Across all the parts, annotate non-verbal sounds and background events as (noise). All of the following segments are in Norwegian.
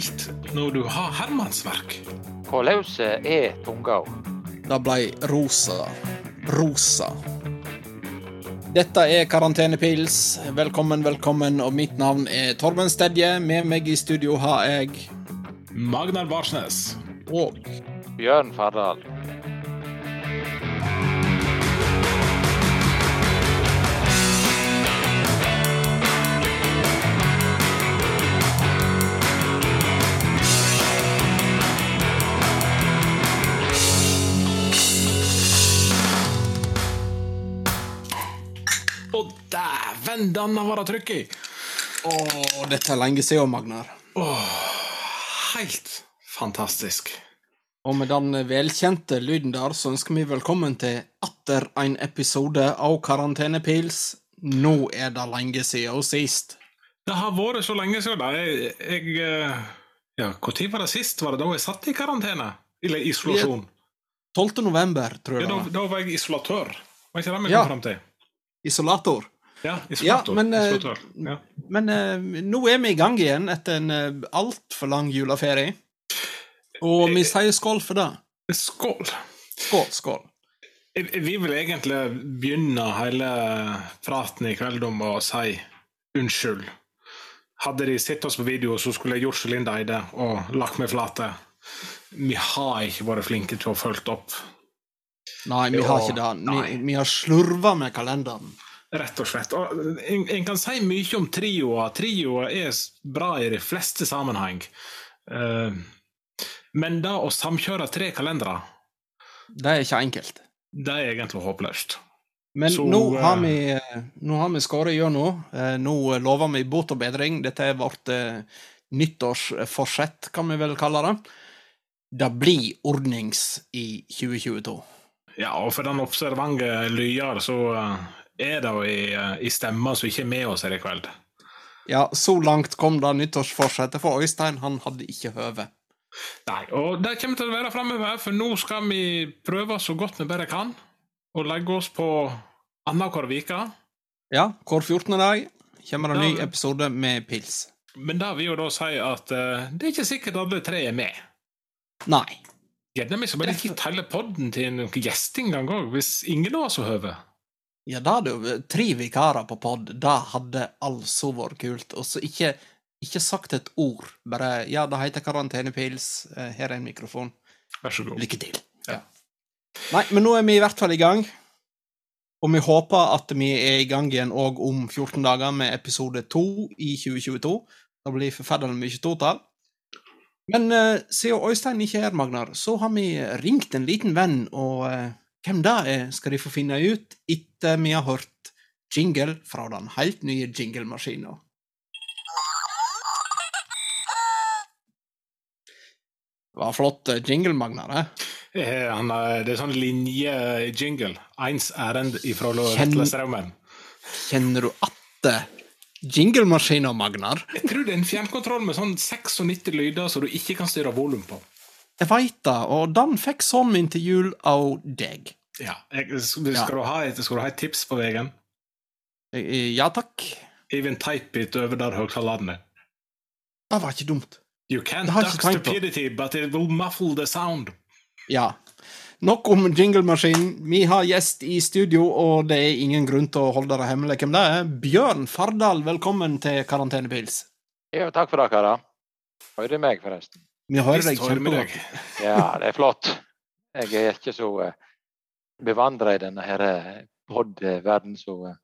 Ilt når du har hermansverk? Hvor løs er tunga? Det blei rosa. Rosa. Dette er Karantenepils. Velkommen, velkommen. Og mitt navn er Torben Stedje. Med meg i studio har jeg Magnar Barsnes. og Bjørn Fardal. Dæven, denne var det trykk i! Å, dette er lenge siden, Magnar. Åh, Helt fantastisk. Og med den velkjente lyden der, så ønsker vi velkommen til atter en episode av Karantenepils. Nå er det lenge siden sist. Det har vært så lenge siden. da. Jeg, jeg eh, Ja, når var det sist? Var det da jeg satt i karantene? Eller isolasjon? 12. november, tror Ja, jeg. da, var. da var jeg isolatør. Var ikke det vi Ja. fram til? Isolator. Ja, i men, eh. Ja. Men uh, nå er vi i gang igjen etter en uh, altfor lang juleferie. Og vi sier skål for det. Skål. Skål, skål. Vi vil egentlig begynne hele praten i kveld om å si unnskyld. Hadde de sett oss på video, så skulle jeg gjort som Linda Eide og lagt meg flate. Vi har ikke vært flinke til å følge opp, Nei, vi har ikke det. Vi, vi har slurva med kalenderen. Rett og slett. Og en, en kan si mye om trioer. Trioer er bra i de fleste sammenheng. Uh, men det å samkjøre tre kalendere, Det er ikke enkelt. det er egentlig håpløst. Men Så, nå har eh, vi, eh, nå har vi skåret gjennom. Eh, Nå lover vi bot og bedring. Dette er vårt nyttårsforsett, kan vi vel kalle det. Det blir ordnings i 2022. Ja, og for den observante lyder, så er da i, eh, i stemma som ikke er med oss her i kveld. Ja, så langt kom det nyttårsforsettet for Øystein. Han hadde ikke høve. Nei, og det kommer til å være framover, for nå skal vi prøve så godt vi bare kan, å legge oss på annenhver uke. Ja, hver 14. dag kommer det en ny episode med pils. Men det vil jo da si at uh, det er ikke sikkert alle tre er med. Nei. Gjerne vi skal bare ikke telle podden til noen gjesting engang, hvis ingen av oss har høve. Ja, da jo tre vikarer på pod. Det hadde altså vært kult. Og så ikke, ikke sagt et ord. Bare ja, det heter karantenepils. eh, Her er en mikrofon. Vær så god. Lykke til. Ja. Nei, men nå er vi i hvert fall i gang. Og vi håper at vi er i gang igjen òg om 14 dager med episode 2 i 2022. Det blir forferdelig mye totall. Men uh, siden Øystein ikke er her, Magnar, så har vi ringt en liten venn, og eh, hvem det er, skal de få finne ut etter vi har hørt jingle fra den helt nye jinglemaskina. Var flott eh, jingle, Magnar. Eh? Eh, han, det er sånn linje-jingle. Eins ærend ifra Vetle Straumen. Kjenner du atte jinglemaskina, Magnar? Jeg tror det er en fjernkontroll med sånn 96 lyder som du ikke kan styre volum på. Jeg veit det, og den fikk sånn min til jul av deg. Ja. Jeg, skal, Ja. Du ha et, skal du ha et tips på veien? Eh, Ja takk. Even type it over der høyttaleren er. Det var ikke dumt. You can't duck stupidity, på. but it will muffle the sound. Ja. Nok om jinglemaskinen. Vi har gjest i studio, og det er ingen grunn til å holde det hemmelig hvem det er. Bjørn Fardal, velkommen til Karantenepils. Ja, takk for det, karer. Hører du meg, forresten? Vi hører deg kjempegodt. Ja, det er flott. Jeg er ikke så uh, bevandra i denne her uh, pod-verden, så uh,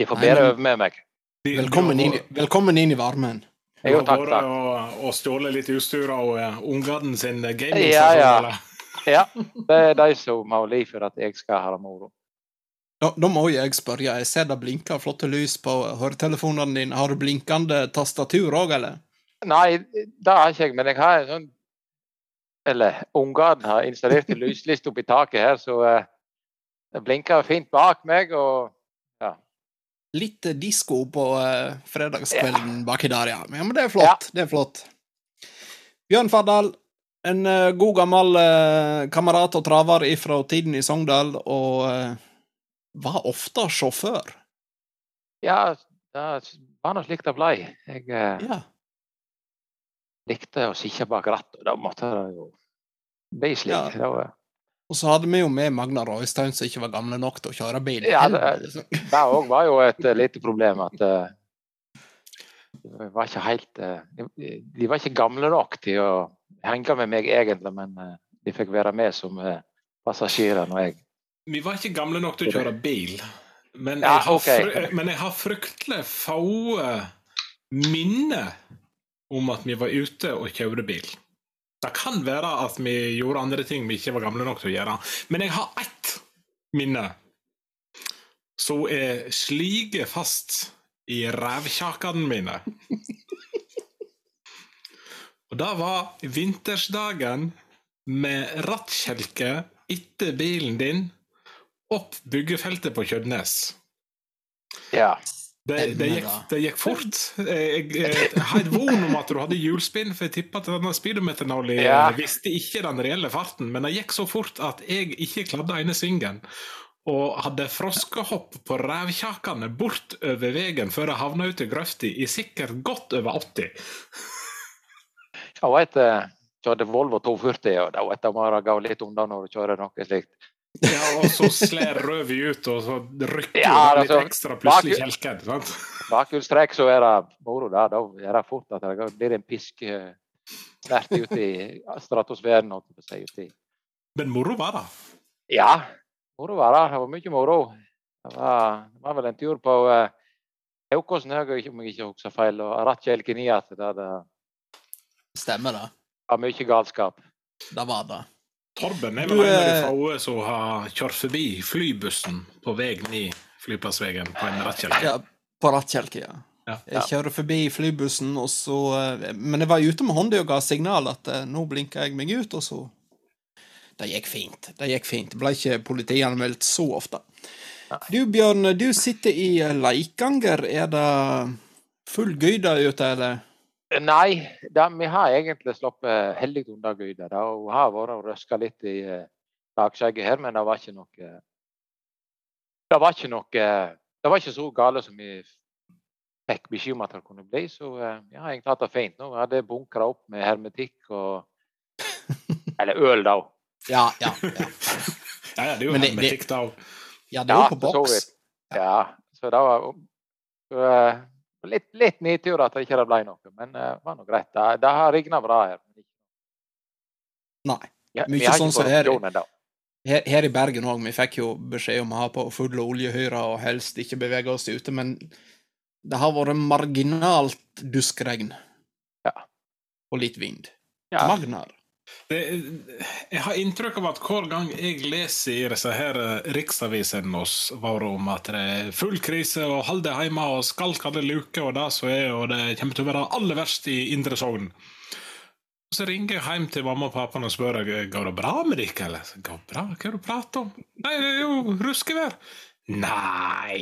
jeg får bedre øve med meg. Velkommen inn, i- velkommen inn i varmen. Jo, takk, takk. og, og stjålet litt utstyr av uh, ungene sin Ja, gamingstasjon. ja. Ja, (laughs) det er de som har liv for at jeg skal ha det moro. Da, da må jeg spørre, jeg ser det blinker flotte lys på høretelefonene dine. Har du blinkende tastatur òg, eller? Nei, det har ikke jeg, men jeg har en sånn Eller ungene har installert en lysliste oppi taket her, så uh, det blinker fint bak meg. og ja. Litt eh, disko på eh, fredagskvelden baki der, ja. ja. Men det er flott. Det er flott. Bjørn Fardal, en eh, god gammel eh, kamerat og traver fra tiden i Sogndal, og eh, var ofte sjåfør. Ja, det var nå slik det blei. Jeg, eh, Ja. Likte å sitte bak rattet. Da måtte det jo bli slik. Ja. Var- Og så hadde vi jo med Magna Røystein, som ikke var gamle nok til å kjøre bil. Ja, det- òg (laughs) var jo et eh, lite problem at eh, de var ikke helt eh, de, var ikke gamle nok til å henge med meg egentlig, men de fikk være med som passasjerer når jeg Vi var ikke gamle nok til å kjøre bil, men, Ja, jeg, har ok. fry, men jeg har fryktelig få minner om at vi var ute og kjørte bil. Det kan være at vi gjorde andre ting vi ikke var gamle nok til å gjøre, men jeg har ett minne som er slige fast i rævkjakene mine. Og det var vintersdagen med rattkjelke etter bilen din opp byggefeltet på Kjødnes. Ja. Det, det, gikk, det gikk fort. Jeg, jeg, jeg har et von om at du hadde hjulspinn, for jeg tippa at denne speedometeren Ja. visste ikke den reelle farten, men det gikk så fort at jeg ikke kladde ene svingen. Og hadde froskehopp på rævkjakene bortover veien før jeg havna ut i grøfta i sikkert godt over 80. Jeg vet, eh, hadde Volvo 240, og jeg bare gå litt unna når du kjører noe slikt. Ja, og så slår røvet ut, og så rykker Ja, det litt altså, ekstra plutselig bak- kjelken. sant? Bakhjulstrekk så er det moro Da, Da er det fort at det blir en pisk tvert ut i stratosfæren. i. Men moro var det. Ja, moro var det. Det var mye moro. Det var, det var vel en tur på uh, Haukåsen òg, om jeg ikke husker feil, og Rattkjelken i at det, det Stemmer det. var mye galskap. Det var det. Torben er Du, vel en av de eh, få som har kjørt forbi flybussen på vei ned flyplassveien på en rattkjelke. Ja, på rattkjelke, ja. Ja. Jeg kjører forbi flybussen, og så eh, Men jeg var ute med hånda og ga signal at eh, nå blinka jeg meg ut, og så Det gikk fint. Det gikk fint. Det ble ikke politianmeldt så ofte. Du, Bjørn, du sitter i Leikanger. Er det full gøyde ute, eller? Nei, da, vi har egentlig sluppet heldig unna Gyda. da, har vært og røska litt i uh, bakskjegget her, men det var ikke noe Det var ikke noe Det var ikke så gale som vi fikk beskjed om at det kunne bli. Så vi har egentlig hatt det fint nå. Jeg hadde bunkra opp med hermetikk og Eller øl, da. Ja, ja. ja. (laughs) Ja, ja, det er jo det- hermetikk, da. Ja, det er jo på boks. Ja, så det var så, eh, litt, litt nedtur at det ikke ble noe, men eh, det var nå greit. Det, det har rigna bra her. Nei. Ja, Mye sånn som her- Her, her i Bergen òg, vi fikk jo beskjed om å ha på fulle oljehyrer og helst ikke bevege oss ute, men det har vært marginalt duskregn. Ja. Og litt vind. Ja. Magnar. Det, jeg har inntrykk av at hver gang jeg leser i disse her eh, riksavisene våre om at det er full krise og hold deg hjemme og skalk alle luker og det som er, og det kommer til å være aller verst i Indre Sogn. Så ringer jeg hjem til mamma og pappa og spør om går det bra med dere. eller? Går det bra? Hva er det du prater om? Nei, det er jo ruskevær. Nei,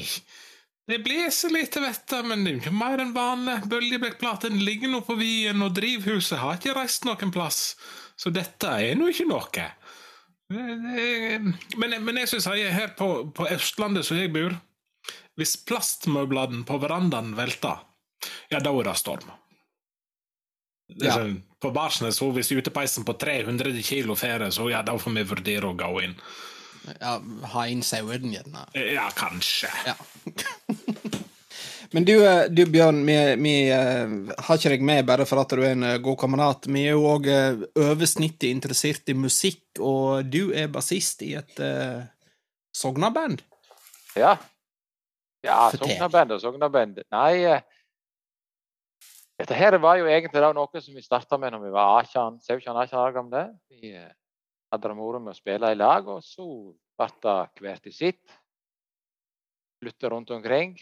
det blåser litt, vet du, men det er ikke mer enn vanlig. Bølgebrekkplaten ligger nå på vien, og drivhuset har ikke reist noen plass. Så dette er nå ikke noe. Men, men jeg synes jeg her på, på Østlandet, som jeg bor Hvis plastmøblene på verandaen velter, ja, da er det storm. Ja. sånn, På Barsnes, så hvis utepeisen på 300 kilo fære, så ja, da får vi vurdere å gå inn. Ja, ha inn sauen, gjerne. Ja, kanskje. Ja. (laughs) Men du, eh, du Bjørn, vi, vi eh, har ikke deg med bare for at du er en eh, god kamerat. Vi er jo òg over snittet interessert i musikk, og du er bassist i et uh, sognaband. Ja. Ja. Sognaband og Sognaband. Nei, dette her var jo egentlig noe som vi starta med når vi var 17-18 år gamle. Vi hadde det moro med å spille i lag, og så ble det hvert i sitt. Flytte rundt omkring.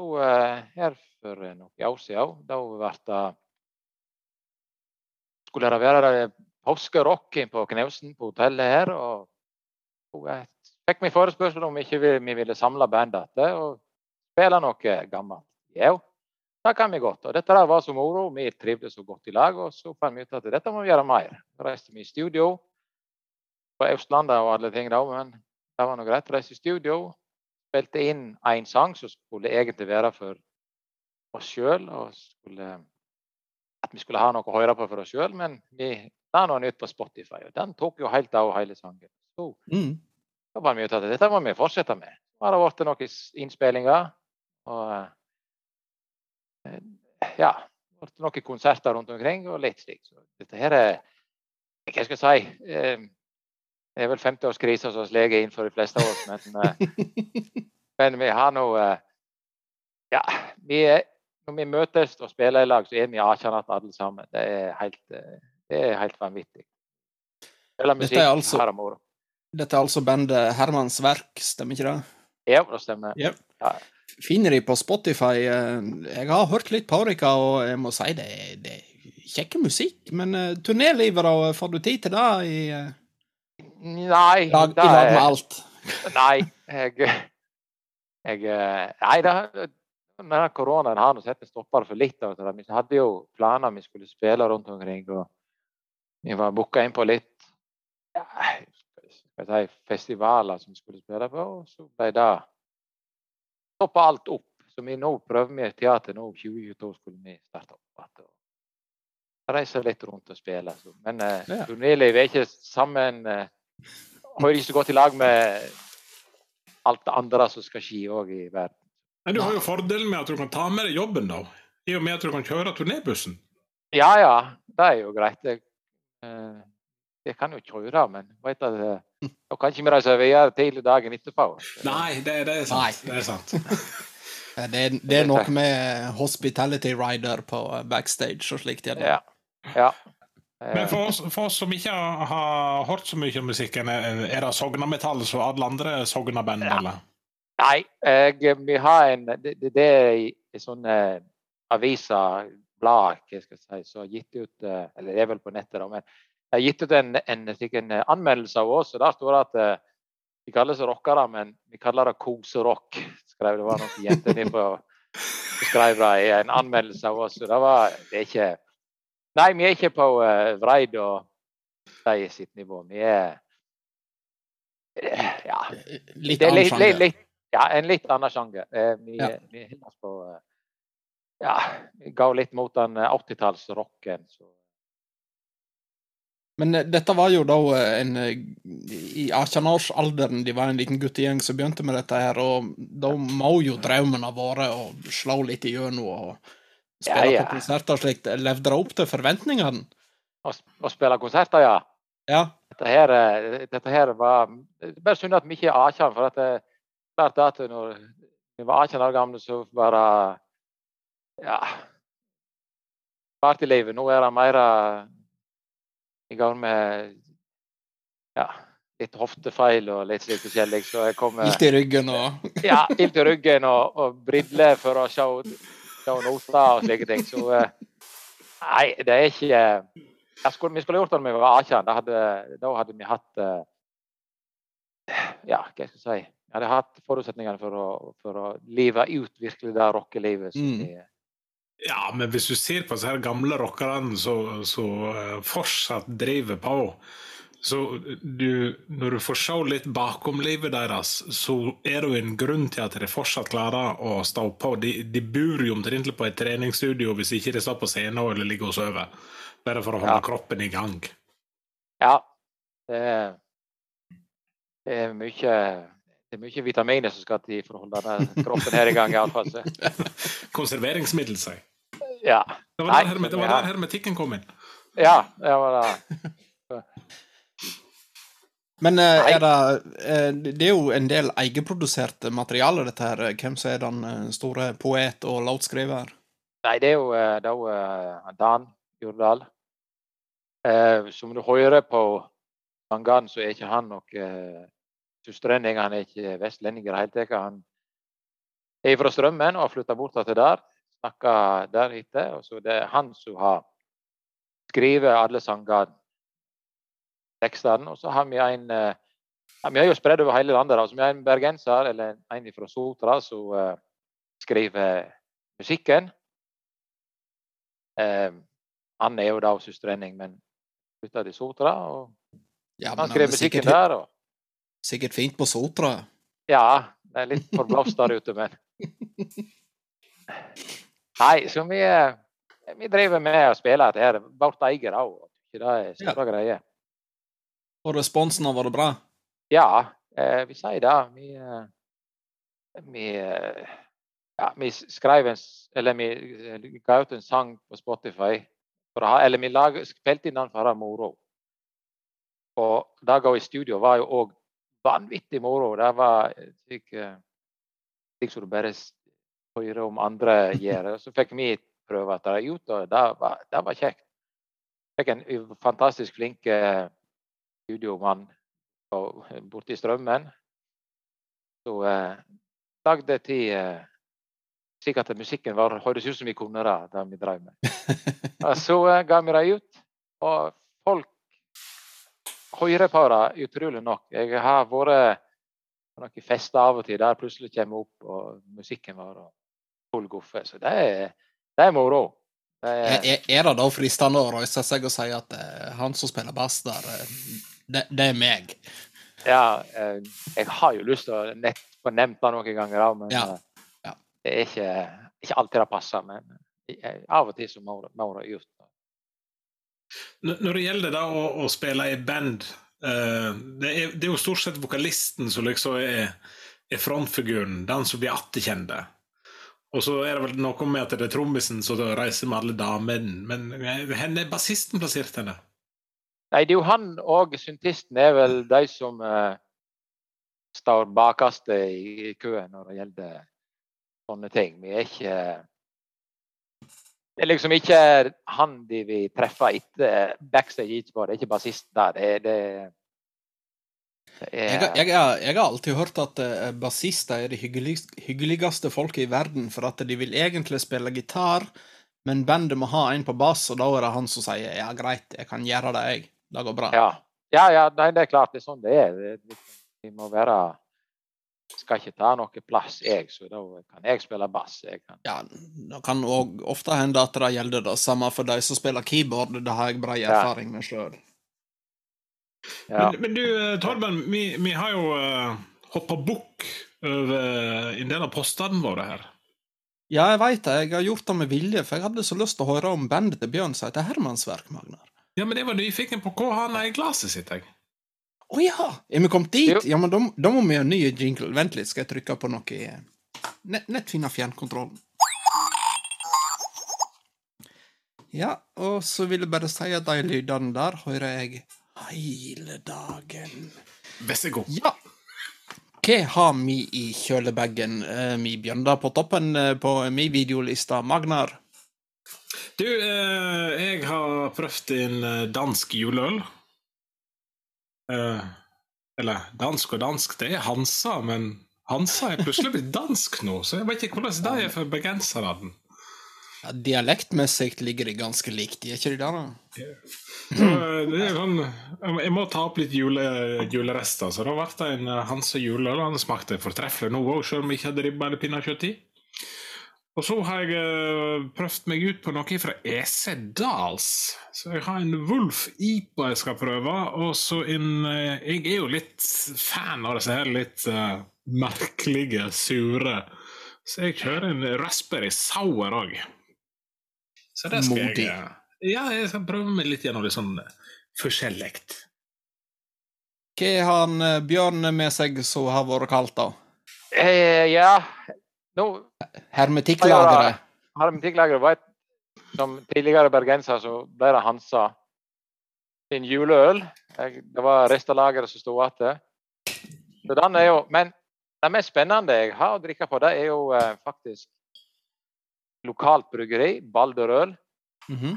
Og eh, her for eh, noen år siden, da ble det Skulle det være påskerock på Knausen på hotellet her. og jeg fikk meg forespørsel om ikke vi, ville samle bandet og spille noe gammelt. Ja, det kan vi godt. Og dette var så moro. Vi trivdes så godt i lag. Og så fant vi ut at dette må vi gjøre mer. Så reiste vi i studio på Østlandet og alle ting da, men det var nå greit. Reiste i studio, spilte inn én sang som skulle egentlig være for oss sjøl, og skulle at vi skulle ha noe å høre på for oss sjøl, men vi la noe nytt på Spotify, og den tok jo helt av hele sangen. Så Mm. da var vi ute etter dette må vi fortsette med. Så har det blitt noen innspillinger. Og eh, ja, det har noen konserter rundt omkring og litt slik. Så dette her er Hva skal jeg si? Det er vel 50-årskrise som vi leger innenfor for de fleste av oss, men, eh, men vi har nå eh, Ja, vi er, når vi møtes og spiller i lag, så er vi akjanatt alle sammen. Det er helt, eh, det er helt vanvittig. Spiller Dette er altså- har det moro. Dette er altså bandet Hermans Verk, stemmer ikke det? Ja, det stemmer. Ja. Ja. Finner de på Spotify. Jeg har hørt litt på dere, og jeg må si det, det er kjekke musikk. Men turnélivet, da? Får du tid til det i, Nei, lag, i lag med alt? (laughs) Nei, jeg, jeg Nei, det, denne koronaen har sett en stopper for litt av det. Vi hadde jo planer vi skulle spille rundt omkring, og vi var booka inn på litt ja, si, festivaler som vi skulle spille på, og så ble det stoppa alt opp. Så vi nå prøver vi teater nå, 2022 skulle vi starte opp Reise litt rundt og spille. Så. Men eh, Ja. er ikke sammen eh, Hører ikke så godt i lag med alt det andre som skal skje òg i verden. Men du har jo fordelen med at du kan ta med deg jobben, da. I og med at du kan kjøre turnébussen. Ja ja, det er jo greit. Jeg, eh, jeg kan jo kjøre, men vet at, da kan ikke vi reise videre tidlig dagen etterpå. Nei, det, det er sant. Nei. Det er sant. (laughs) Det, er- det er noe med hospitality rider på backstage og slikt. Ja. Ja. ja. Eh, Men for oss, for oss som ikke har, har hørt så mye om musikken, er det Sognametall som alle andre Sogna-band, Ja. eller? Nei, jeg, vi har en Det, det, er en sånn sånne aviser, blad, hva skal jeg si, som har gitt ut eh, Eller det er vel på nettet, da, men jeg har gitt ut en, en, en anmeldelse av oss, og der står det at eh, vi kaller oss rockere, men vi kaller det koserock. Skrev det var noen jenter nede på skrev det i en anmeldelse av oss. Så det var det er ikke Nei, vi er ikke på uh, Vreid og de sitt nivå. Vi er eh, Ja. Litt annen litt, sjanger. litt, ja, en litt annen sjanger. Eh, vi, Ja. vi på eh, Ja, vi går litt mot den eh, 80-tallsrocken. så- Men eh, dette var jo da eh, en eh, I 18-årsalderen de var en liten guttegjeng som begynte med dette her, og da må jo drømmen ha vært å slå litt igjennom og spille Ja, ja. på konserter slik. Levde det opp til forventningene? Å, å spille konserter, ja. Ja. Dette her, eh, dette her var Det er bare synd at vi ikke er 18, for at det, klart at når vi var 18 år gamle, så var det Ja. Partylivet. Nå er det mer eh, i gang med ja, litt hoftefeil og litt slikt forskjellig, så jeg kommer Ilt i ryggen og ja, ilt i ryggen og, og briller for å se, se noter og slike ting. Så eh, nei, det er ikke jeg skulle, Vi skulle gjort det når vi var 18. Da hadde, da hadde vi hatt eh, Ja, hva skal jeg si Vi hadde hatt forutsetningene for å, for å leve ut virkelig det rockelivet som Mm. Ja, men hvis du ser på disse gamle rockerne som fortsatt driver på så du, Når du får se litt bakom livet deres, så er det jo en grunn til at de fortsatt klarer å stå på. De, de bor jo omtrent på et treningsstudio hvis ikke de står på scenen eller ligger og sover. Bare for å holde Ja. kroppen i gang. Ja. Det er, det er mye det er mye vitaminer som skal til for å holde den kroppen her i gang, iallfall. (laughs) Konserveringsmiddel, sier jeg. Ja. Det var Nei, der hermetikken kom inn. ja, det var det. (laughs) Men eh, er det eh, Det er jo en del egenprodusert materiale, dette her. Hvem som er den eh, store poet og låtskriver? Nei, det er jo det er jo Dan Jordal. Eh, som du hører på sangene, så er ikke han nok eh, sustrending. Han er ikke vestlending i det hele tatt. Han er fra Strømmen og har flytta bort til der. Snakka der etter. Og så det er han som har skrevet alle sangene, tekstene. Og så har vi en eh, ja, Vi har jo spredd over hele landet. altså Så vi har en bergenser, eller en fra Sotra, som eh, skriver musikken. Eh, han er jo da søstrending, men flytta til Sotra. Og Ja, han skrev er musikken sikkert, der. Og, sikkert fint på Sotra. ja, det er litt forblåst der ute, men Nei, så vi vi driver med å spille dette her. Vårt eget òg. Det er store greier. Og responsen har vært bra? Ja, eh, vi sier det. Vi, eh, vi, eh, ja, vi skrev en Eller vi eh, ga ut en sang på Spotify. Ha, eller vi spilte inn den for å ha moro. Og gå i studio var jo òg vanvittig moro. Det var slik, slik som du bare hører om andre gjør. Så fikk vi prøve det ut, og det var, det var kjekt. Fikk en fantastisk flink studiomann borti Strømmen. Så eh, lagde til eh, slik at musikken var, høres ut som vi kunne det, det vi drev med. (laughs) Og så eh, ga vi det ut, og folk hører på det utrolig nok. Jeg har vært på noen fester av og til der plutselig kommer opp og musikken var full guffe. Så det er, det er moro. Det Er, er, er- er det da fristende å røyse seg og si at eh, han som spiller bass der, eh, det, det er meg? ja, eh, jeg har jo lyst til å nett få nevnt det noen ganger, da, men Ja. eh, Ja. det er ikke, ikke alltid det passer. Men eh, av og til så må det- ut. Når det gjelder da å, å spille i band, eh, det, er, det er jo stort sett vokalisten som liksom er, er frontfiguren, den som blir attekjente. Og så er det vel noe med at det er trommisen som reiser med alle damene. Men hvor er bassisten plassert henne? Nei, det er jo han og syntisten er vel de som eh, står bakerst i, i køen når det gjelder sånne ting. Vi er ikke Det er liksom ikke han de vil treffe etter backstage etterpå. Det er ikke bassisten der. Det, det, det Jeg, jeg, jeg har alltid hørt at eh, bassister er de hyggeligste, hyggeligste folket i verden, for at de vil egentlig spille gitar, men bandet må ha en på bass, og da er det han som sier 'ja, greit, jeg kan gjøre det, jeg'. Det går bra. Ja, ja, ja nei, det er klart. Det er sånn det er. Det, det, vi må være Skal ikke ta noe plass, jeg, så da kan jeg spille bass. Jeg kan. Ja, det kan òg ofte hende at det gjelder det samme for de som spiller keyboard, det har jeg bred erfaring med sjøl. Ja. Men, men du, eh, Torben, vi, vi har jo uh, hoppa bukk over en del av postene våre her. Ja, jeg veit det, jeg har gjort det med vilje, for jeg hadde så lyst til å høre om bandet til Bjørn som heter Hermansverk, Magnar. Ja, men jeg var nyfiken på hva han er i glasset sitt. jeg. Å ja! Er vi kommet dit? Jo. Ja, men da, da må vi ha ny jingle. Vent litt, skal jeg trykke på noe i Nett, nett finne fjernkontrollen. Ja, og så vil jeg bare si at de lydene der hører jeg hele dagen. Vær så god. Ja. Hva har vi i kjølebagen? uh, Vi Bjønda, på toppen uh, på min videoliste. Magnar. Du, eh, jeg har prøvd en eh, dansk juleøl. Eh, eller dansk og dansk, det er Hansa, men Hansa er plutselig blitt dansk nå, så jeg vet ikke hvordan det er for bergenserne. Ja, dialektmessig ligger de ganske likt, er ikke de der? da? Så, eh, det er sånn, jeg må ta opp litt jule, julerester, så da ble det en eh, Hansa juleøl. Han smakte fortreffelig nå òg, selv om jeg ikke hadde ribba eller pinnekjøtt i. Og så har jeg uh, prøvd meg ut på noe fra EC Dals. Så jeg har en Wolf IPA jeg skal prøve, og så en uh, Jeg er jo litt fan av disse her litt uh, merkelige, sure. Så jeg kjører en Raspberry Sour òg. Så det skal Modig. jeg Ja, jeg skal prøve meg litt gjennom litt sånn forskjellig. Hva har han Bjørn med seg som har vært kaldt, da? Eh, ja, nå Hermetikklageret. Hermetikklageret var et Som tidligere bergenser så ble det Hansa sin juleøl. Det var restelageret som sto igjen. Så den er jo Men det mest spennende jeg har å drikke på, det er jo eh, faktisk lokalt bryggeri, Balderøl. Mhm.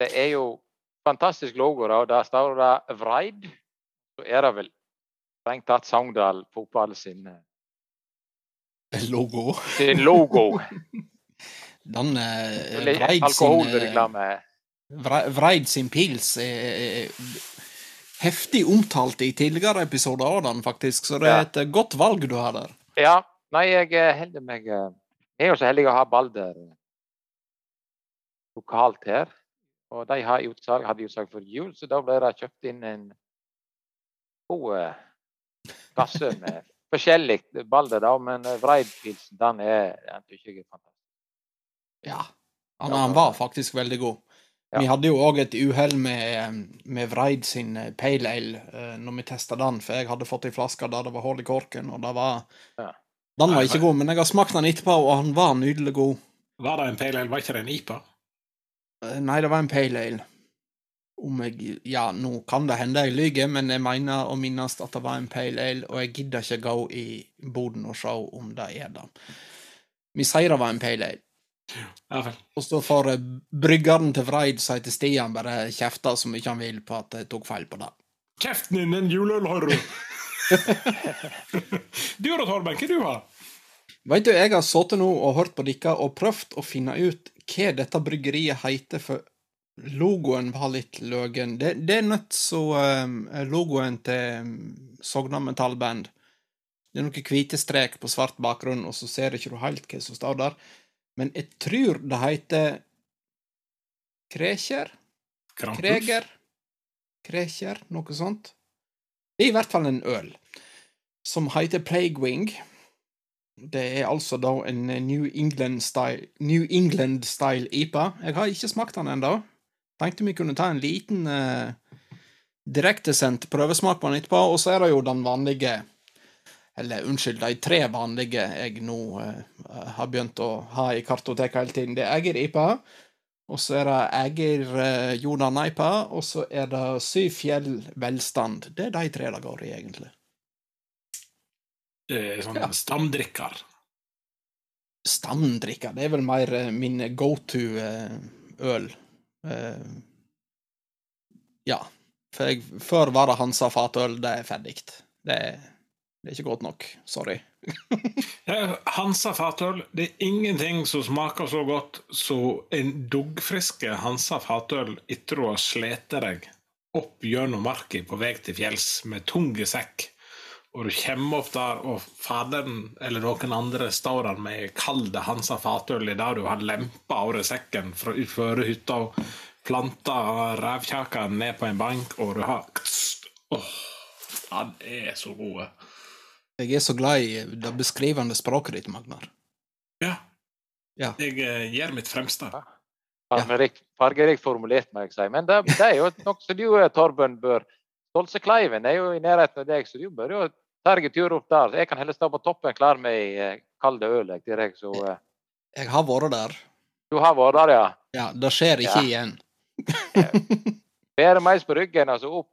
Det er jo fantastisk logo, da. Der står det Vreid. Så er det vel strengt tatt Sogndal fotball sin, eh, (laughs) Logo. sin logo. Den eh, Vreid sin eh, Vreid sin pils er, er heftig omtalt i tidligere episoder av den, faktisk, så det er et ja. godt valg du har der. Ja. Nei, jeg eh, holder meg eh, Jeg er jo så heldig å ha Balder eh, lokalt her. Og de har utsalg, hadde utsalg for jul, så da ble det kjøpt inn en god eh, kasse med forskjellig Balder, da. Men eh, Vreidpilsen, den er den tykker jeg er fantastisk. Ja. Han, han var faktisk veldig god. Ja. Vi hadde jo òg et uhell med, med Vreid sin eh, Pale Ale eh, når vi testa den, for jeg hadde fått ei flaske der det var hull i korken, og det var Ja. Den var ikke god, men jeg har smakt den etterpå, og han var nydelig god. Var det en pale ale? Var ikke det en IPA? Eh, Nei, det var en Pale Ale. Om jeg Ja, nå kan det hende jeg lyver, men jeg mener å minnes at det var en Pale Ale, og jeg gidder ikke gå i boden og se om det er det. Vi sier det var en Pale Ale. Ja. Og så får bryggeren til Vreid, som heter Stian, bare kjefte så mye han vil på at jeg tok feil på det. Kjeften din, en juleøl har du! du da, Torben, hva du har Veit du, jeg har sittet nå og hørt på dere og prøvd å finne ut hva dette bryggeriet heter, for logoen var litt løgen. Det, det er nødt så um, logoen til um, Sogna Metallband. Det er noen hvite strek på svart bakgrunn, og så ser ikke du helt hva som står der. Men jeg tror det heter Krekjer? Krampus? Kreger? Krekjer? Noe sånt. Det er i hvert fall en øl som heter Plaguewing. Det er altså da en New England-style England-style IPA. Jeg har ikke smakt den ennå. Tenkte vi kunne ta en liten eh, direktesendt prøvesmak på den etterpå, og så er det jo den vanlige Eller unnskyld, de tre vanlige jeg nå eh, har begynt å ha i kartoteket hele tiden. Det er Eger IPA, og så er det Eger eh, Jordan IPA, og så er det Syfjell Velstand. Det er de tre det går i, egentlig. Det er sånn Ja. stamdrikker. Stamdrikker, det er vel mer eh, min go to-øl. Eh, ja. For jeg, før var det Hansa fatøl. Det er ferdig. Det, det er ikke godt nok. Sorry. (laughs) Hansa fatøl. Det er ingenting som smaker så godt som en duggfriske Hansa fatøl etter å ha slitt deg opp gjennom marka på vei til fjells med tung sekk, og du kommer opp der, og faderen eller noen andre står der med kald Hansa fatøl i det du har lempa av deg sekken fra utfor hytta og planta revkjaka ned på en bank, og du har Åh, han er så gode. Jeg er så glad i det beskrivende språket ditt, Magnar. Ja. Ja. Jeg eh, gjør mitt fremste. Fargerikt, fargerikt formulert, må jeg si. Men det, det er jo noe som du, eh, Torben, bør Stolsekleiven er jo i nærheten av deg, så du bør jo ta jeg en tur opp der. Jeg kan heller stå på toppen klar med ei eh, kald øl jeg, til deg. Så eh, Jeg har vært der. du har vært der, ja. Ja, det skjer ikke Ja. igjen. (laughs) Bære meis på ryggen, altså opp.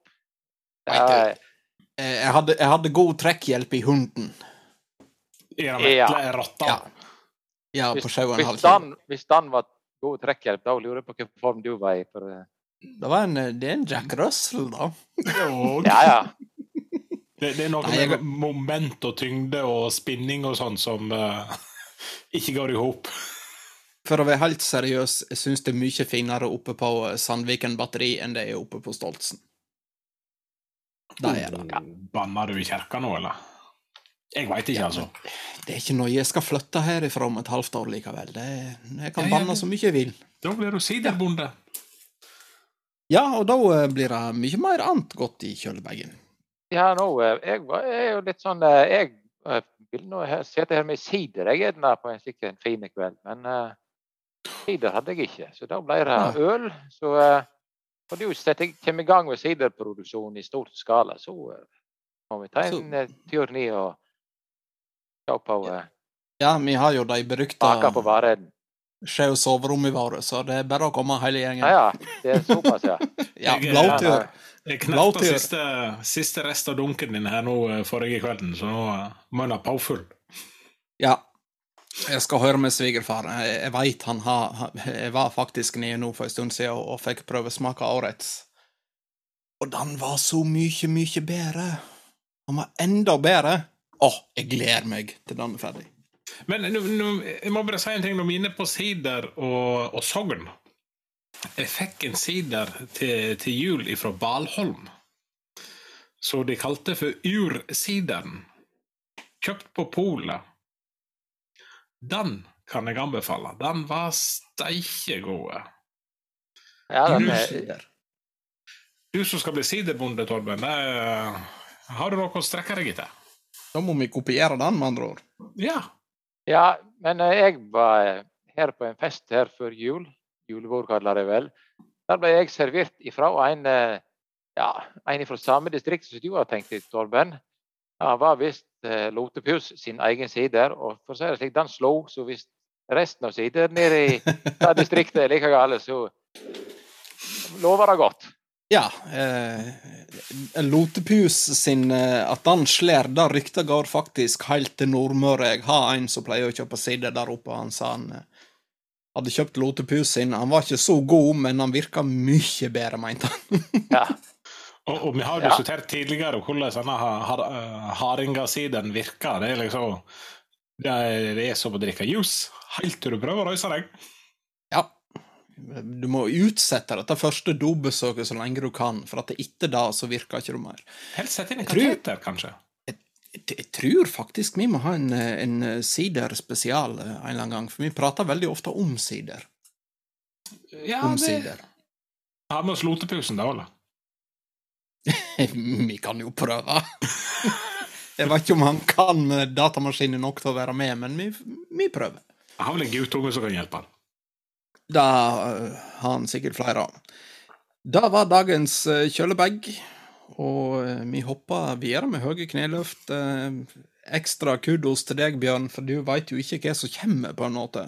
Eh, Jeg hadde, jeg hadde god trekkhjelp i hunden. I den Ja. rotta. Ja. Ja, på hvis, sju og en hvis, halv kilo. den, hvis den var god trekkhjelp, da lurer jeg på hvilken form du var i. For, eh, Det, var en, det er en Jack Russell, da. Ja, ja. Det, det er noe Nei, jeg- med moment og tyngde og spinning og sånn som uh, (laughs) ikke går i hop. For å være helt seriøs, jeg syns det er mye finere oppe på Sandviken batteri enn det er oppe på Stoltsen. Det er det. Banner du i kirka nå, eller? Jeg veit ikke, altså. Det er ikke noe jeg skal flytte herifra om et halvt år likevel. Det, jeg kan Ja, ja, banne ja. så mye jeg vil. Da blir du siderbonde. Ja, og da eh, blir det mye mer annet godt i kjølebagen. Ja nå, eh, jeg, jeg er jo litt sånn eh, Jeg eh, vil nå sitte her med sider jeg er på en sikkert en fin kveld, men uh, sider hadde jeg ikke. Så da ble det øl. Så uh, når du setter, kommer i gang med siderproduksjon i stor skala, så uh, må vi ta en uh, tur ned og se på uh, Ja, vi har jo de berykta baka på vareden. Sjau soverommet vårt, så det er bare å komme hele gjengen. Ja, ja. Det er såpass, ja. (laughs) Ja, blåtur. Jeg Blåtur. knekta siste, siste rest av dunken din her nå eh, forrige kvelden, så nå eh, må en ha påfyll. Ja. Jeg skal høre med svigerfar. Jeg, jeg veit han har Jeg var faktisk nede nå for en stund siden og, og fikk prøvesmake årets. Og den var så mye, mye bedre. Han var enda bedre. Å, jeg gleder meg til den er ferdig. Men nå, nu, jeg må bare si en ting når vi er inne på sider og, og sogn. Jeg fikk en sider til, til jul fra Balholm, så de kalte for Ursideren. Kjøpt på polet. Den kan jeg anbefale. Den var steikegod. ja den er, Sider. Du som skal bli siderbonde, Torben, det, har du noe å strekke deg etter? Da må vi kopiere den, med andre ord. Ja. Ja, men eh, jeg var her på en fest her før jul, julebord kaller det vel, der ble jeg servert ifra en, eh, ja, en fra samme distrikt som du har tenkt i, Torben. Han var visst eh, Lotepus sin egen sider, og for å si det slik, den slo så visst resten av sider nede i distriktet er like gale, så lover det godt. Ja. Eh, Lotepus sin eh, At han slår, det ryktet går faktisk helt til Nordmøre. Jeg har en som pleier å kjøpe sider der oppe. Han sa han eh, hadde kjøpt Lotepus sin. Han var ikke så god, men han virka mye bedre, mente han. Ja. (laughs) Og, og vi har jo Ja. diskutert tidligere hvordan denne ha- ha- eh, virker. Det er liksom det er, det er som å drikke juice helt til du prøver å røyse deg. Du må utsette dette første dobesøket så lenge du kan, for at etter det så virker ikke du mer. Helst sette inn en kateter, kanskje. Jeg, jeg tror faktisk vi må ha en, en sider spesial eh, en eller annen gang, for vi prater veldig ofte om sider. Ja, Om det sider. har med oss lotepusen, da, Ola. (laughs) Vi kan jo prøve. (laughs) Jeg vet ikke om han kan datamaskinen nok til å være med, men vi, vi prøver. Jeg har vel en guttunge som kan hjelpe han. Da øh, har han sikkert flere av. Det var dagens øh, kjølebag, og øh, vi hopper videre med høye kneløft. Eh, Ekstra kudos til deg, Bjørn, for du veit jo ikke hva som kommer, på en måte.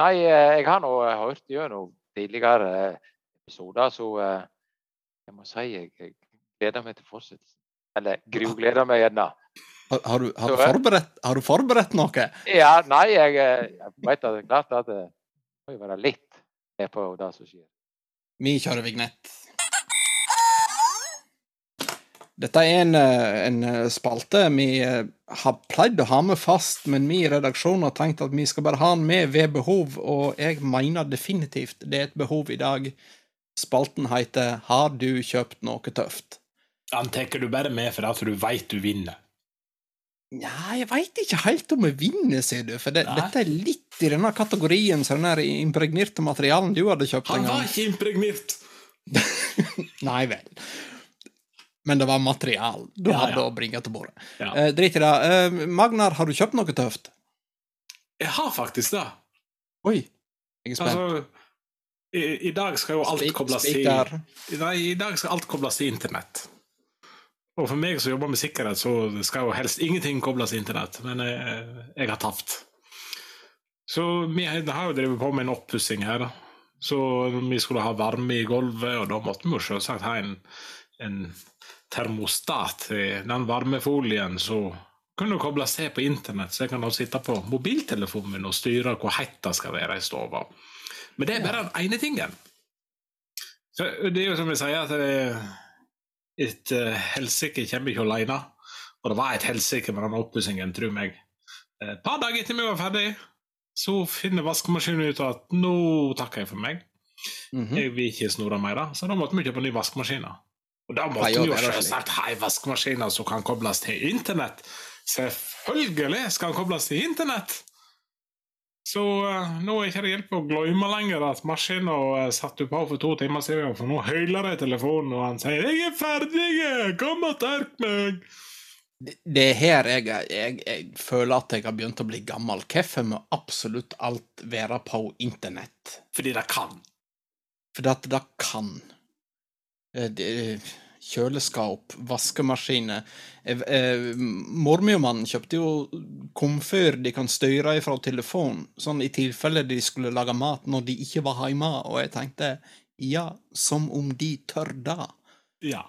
Nei, eh, jeg har nå hørt gjennom tidligere eh, episoder, så eh, jeg må si jeg, jeg gleder meg til fortsettelsen. Eller grugleder meg gjerne. Har, har, du, har, du eh? har du forberedt noe? Ja, nei, jeg, eh, jeg vet at det er klart at det må jo være litt med på det som skjer. Vi kjører vignett. Dette er en, eh, en eh, spalte vi eh, har pleid å ha med fast, men vi i redaksjonen har tenkt at vi skal bare ha den med ved behov, og jeg mener definitivt det er et behov i dag. Spalten heter Har du kjøpt noe tøft? Den tar du bare med for at du veit du vinner. Ja, jeg veit ikke helt om jeg vinner, ser du, for det, dette er litt i denne kategorien som den impregnerte materialen du hadde kjøpt Han en var ikke impregnert! (laughs) Nei vel. Men det var material du Ja, hadde ja. å bringe til bordet. Ja. Eh, drit i det. Eh, Magnar, har du kjøpt noe tøft? Jeg har faktisk det. Oi, jeg er spent. Altså, i, I dag skal jo alt Spik- kobles i. Nei, I dag skal alt kobles i internett. Og for meg som jobber med sikkerhet, så skal jo helst ingenting kobles til internett. Men jeg, jeg har tapt. Så vi har jo drevet på med en oppussing her. Så vi skulle ha varme i gulvet, og da måtte vi jo selvsagt ha en, en termostat i den varmefolien. Så kunne kobles til på internett, så jeg kan da sitte på mobiltelefonen min og styre hvor hett det skal være i stua. Men det er bare den ene tingen. Så det er jo som jeg sier, at det, et uh, helsike kommer ikke alene. Og det var et helsike med den oppussingen, tro meg. Et par dager etter vi var ferdig, så finner vaskemaskinen ut at nå takker jeg for meg. Mhm. Jeg vil ikke snore mer, så da måtte vi kjøpe ny vaskemaskin. Og da måtte vi jo, selvsagt ha en vaskemaskin som kan kobles til internett. Selvfølgelig skal den kobles til internett! Så uh, nå er ikke det hjelp å glemme lenger at maskinen uh, satte på for to timer siden, for nå høyler det i telefonen, og han sier 'Jeg er ferdig! Kom og terk meg!' Det- Det er her jeg, jeg, jeg føler at jeg har begynt å bli gammel. Hvorfor må absolutt alt være på internett? Fordi det kan. Fordi at det kan. Det, det- Kjøleskap, vaskemaskiner eh, eh, Mormor-mannen kjøpte jo komfyr de kan styre fra telefon, sånn i tilfelle de skulle lage mat når de ikke var hjemme, og jeg tenkte ja, som om de tør det. Ja.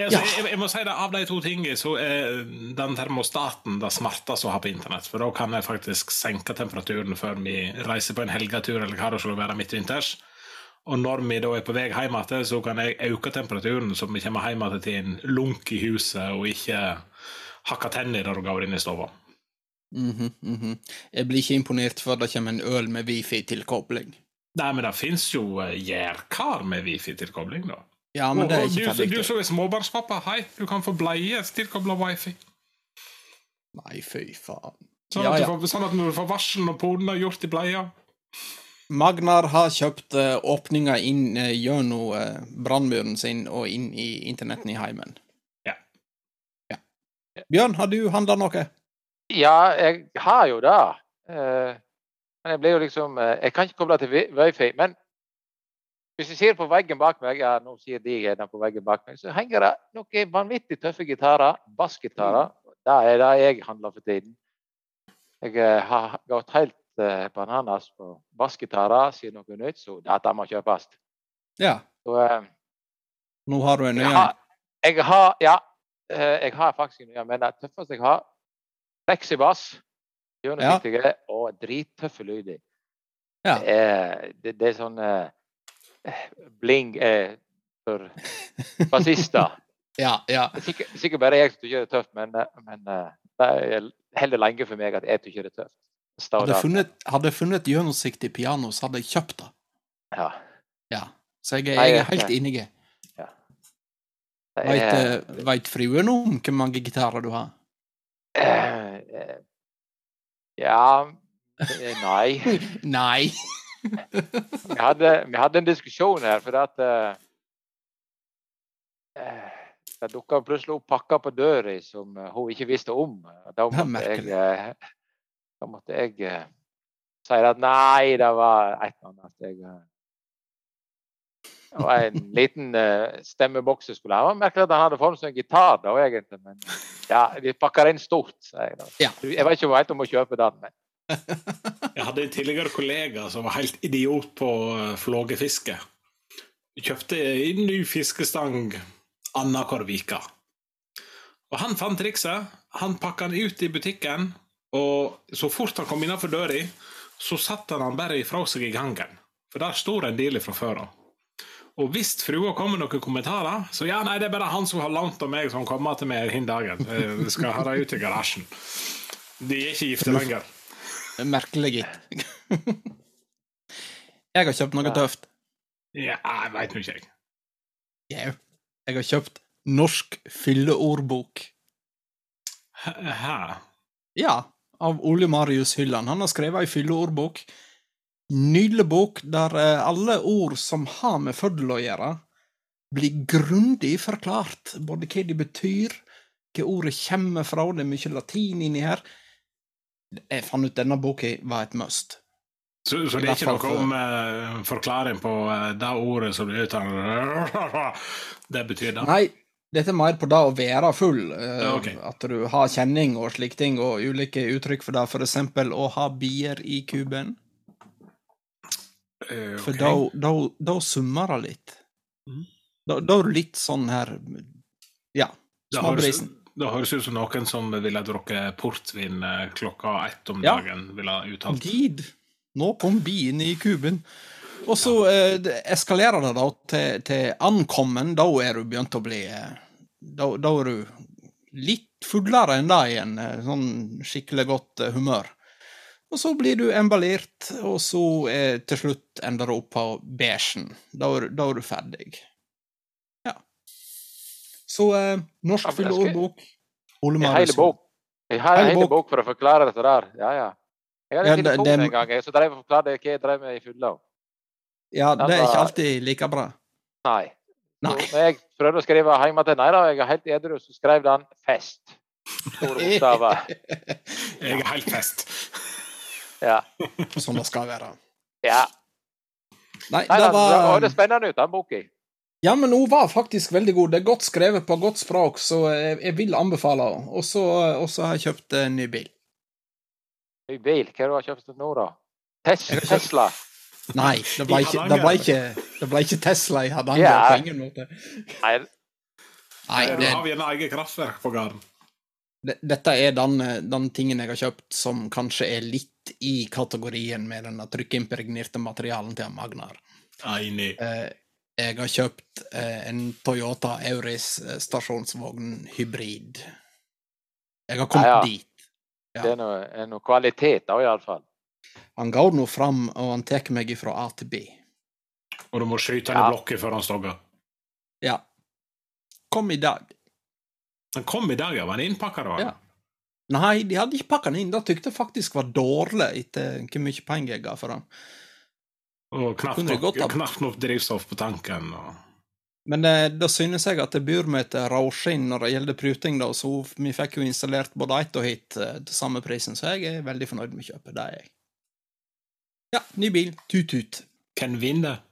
Altså, Ja. jeg, jeg må si det, Av de to tingene så er den termostaten det smarteste å ha på internett. For da kan jeg faktisk senke temperaturen før vi reiser på en helgetur eller hva det skulle være midtvinters. Og når vi da er på vei hjem igjen, så kan jeg øke temperaturen så vi kommer hjem igjen til en lunk i huset, og ikke hakke tenner når du går inn i stua. Mhm, mhm. Jeg blir ikke imponert før det kommer en øl med wifi-tilkobling. Nei, men det fins jo eh, gjærkar med wifi-tilkobling, da. Ja, men det er ikke du, ferdig. du som er småbarnspappa, hei, du kan få bleie tilkobla wifi. Nei, fy faen. Sånn, Ja, at ja. Du får, sånn at når du får varsel når poden er gjort i bleia. Magnar har kjøpt uh, åpninga inn uh, gjennom uh, brannmuren sin og inn i internetten i heimen. Ja. ja. Bjørn, har du handla noe? Ja, jeg har jo det. Eh, Men jeg blir jo liksom eh, Jeg kan ikke koble til wi- wifi. Men hvis jeg ser på veggen bak meg, ja, nå sier de gjerne på veggen bak meg, så henger det noen vanvittig tøffe gitarer. Bassgitarer. Det er det jeg handler for tiden. Jeg eh, har gått helt eh, bananas på bassgitarer sier noe nytt, så dette må kjøpes. Ja. Så, eh, Nå har du en ny en. har, jeg har Ja, eh, jeg har faktisk en ny, men det tøffeste jeg har fleksibass. Gjennomsiktige og drittøffe lyder. Ja. Det, er, det, det er sånn eh, bling eh, for bassister. (laughs) Ja, ja. Er Sikkert, sikkert bare jeg som syns det er tøft, men, eh, men det er heller lenge for meg at jeg syns det er tøft. Hadde jeg funnet, hadde funnet gjennomsiktig piano, så hadde jeg kjøpt det. Ja, Ja. Så jeg, jeg er helt enig. Ja. Er, eh, veit fruen om hvor mange gitarer du har? eh, Ja eh, Nei. (laughs) Nei. Vi hadde, vi hadde en diskusjon her, for at uh, Det dukka plutselig opp pakker på døra som hun ikke visste om. Da måtte jeg, merkelig. Da måtte jeg eh, si at nei, det var et eller annet. Jeg, eh, det var en liten uh, stemmeboks jeg skulle ha. Merkelig at han hadde form som en gitar, da, egentlig. Men ja, vi pakker inn stort, sier jeg da. Ja. Jeg vet ikke helt om å kjøpe den, men (laughs) Jeg hadde en tidligere kollega som var helt idiot på eh, flågefiske. Kjøpte en ny fiskestang annenhver uke. Og han fant trikset. Han pakka den ut i butikken, og så fort han kom innenfor døra, så satte han bare ifra seg i gangen. For der står en del fra før av. Og hvis frua kommer med noen kommentarer, så ja, nei, det er bare han som har lånt av meg, som kommer til meg den dagen. Jeg skal ha det ut i garasjen. De er ikke gifte lenger. Merkelig, gitt. jeg har kjøpt noe tøft. Ja, jeg veit nå ikke, jeg. Jau. Jeg har kjøpt Norsk fylleordbok. Hæ? Ja, av Ole Marius Hylland. Han har skrevet ei fylleordbok. Nydelig bok der eh, alle ord som har med fødsel å gjøre, blir grundig forklart. Både hva de betyr, hva ordet kommer fra. Det er mye latin inni her. Jeg fant ut denne boka var et must. Så, så det er ikke noe om eh, forklaring på eh, det ordet som blir uttalt (laughs) Det betyr det? Nei, dette er mer på det å være full. eh, Ja, ok. At du har kjenning og slike ting, og ulike uttrykk for det. For eksempel å ha bier i kuben. Eh, For da, da, da summer det litt. Mm. Da, da er du litt sånn her Ja, småbrisen. det høres ut som noen som ville drukket portvin eh, klokka ett om Ja. dagen, ville ha uttalt. Gid, nå kom biene i kuben. Og så eh, eskalerer det da til, til ankommen. Da er du begynt å bli eh, Da, da er du litt fullere enn det igjen. eh, Sånn skikkelig godt eh, humør. Og så blir du emballert, og så eh, til slutt ender du opp på beigen. Da, da er du ferdig. Ja. Så eh, Norsk Ja, fylleordbok. Ole Marius. Jeg har en hel bok. for å forklare dette der. Ja, ja. Jeg hadde en telefon en gang jeg, så drev og forklarte hva jeg drev med i fylla. Ja, det er ikke alltid like bra. Nei. Nei. Når jeg prøvde å skrive hjemme til nei da, jeg er helt edru, så skrev den 'fest'. Store bokstaver. (laughs) Jeg er helt fest. Ja. Som det skal være. ja. Nei, Nei, det var var høres spennende ut, den boka. Ja, men hun var faktisk veldig god. Det er godt skrevet på godt språk, så jeg, jeg vil anbefale henne. Og så har jeg kjøpt en ny bil. Ny bil. Hva har du kjøpt nå, da? Tesla. Nei, det ble ikke, det ble ikke, det ble ikke Tesla i Hardanger Ja. på ingen måte. Nei, Nei, Du har vi en eget kraftverk på gården. dette er den, den tingen jeg har kjøpt som kanskje er litt i kategorien med den trykkimpregnerte materialen til Magnar. Enig. Eh, jeg har kjøpt eh, en Toyota Auris eh, stasjonsvogn hybrid. Jeg har kommet Ja, ja. dit. Ja. det er noe, er noe kvalitet da, iallfall. Han går nå fram, og han tar meg fra A til B. Og du må skyte Ja. i blokket før han stogger. Ja. Kom i dag. Han kom i dag, ja. Var han innpakka da? Ja. Nei, de hadde ikke pakka den inn. Det tykte jeg faktisk var dårlig etter hvor mye penger jeg ga for han. Og knapt Kunne nok, knapt nok drivstoff på tanken. Og... Men eh, da synes jeg at det bor med et råskinn når det gjelder pruting, da, så vi fikk jo installert både ett og hit eh, til samme prisen, så jeg er veldig fornøyd med kjøpet. Det er jeg. Ja, ny bil. Tut-tut. Hvem vinner?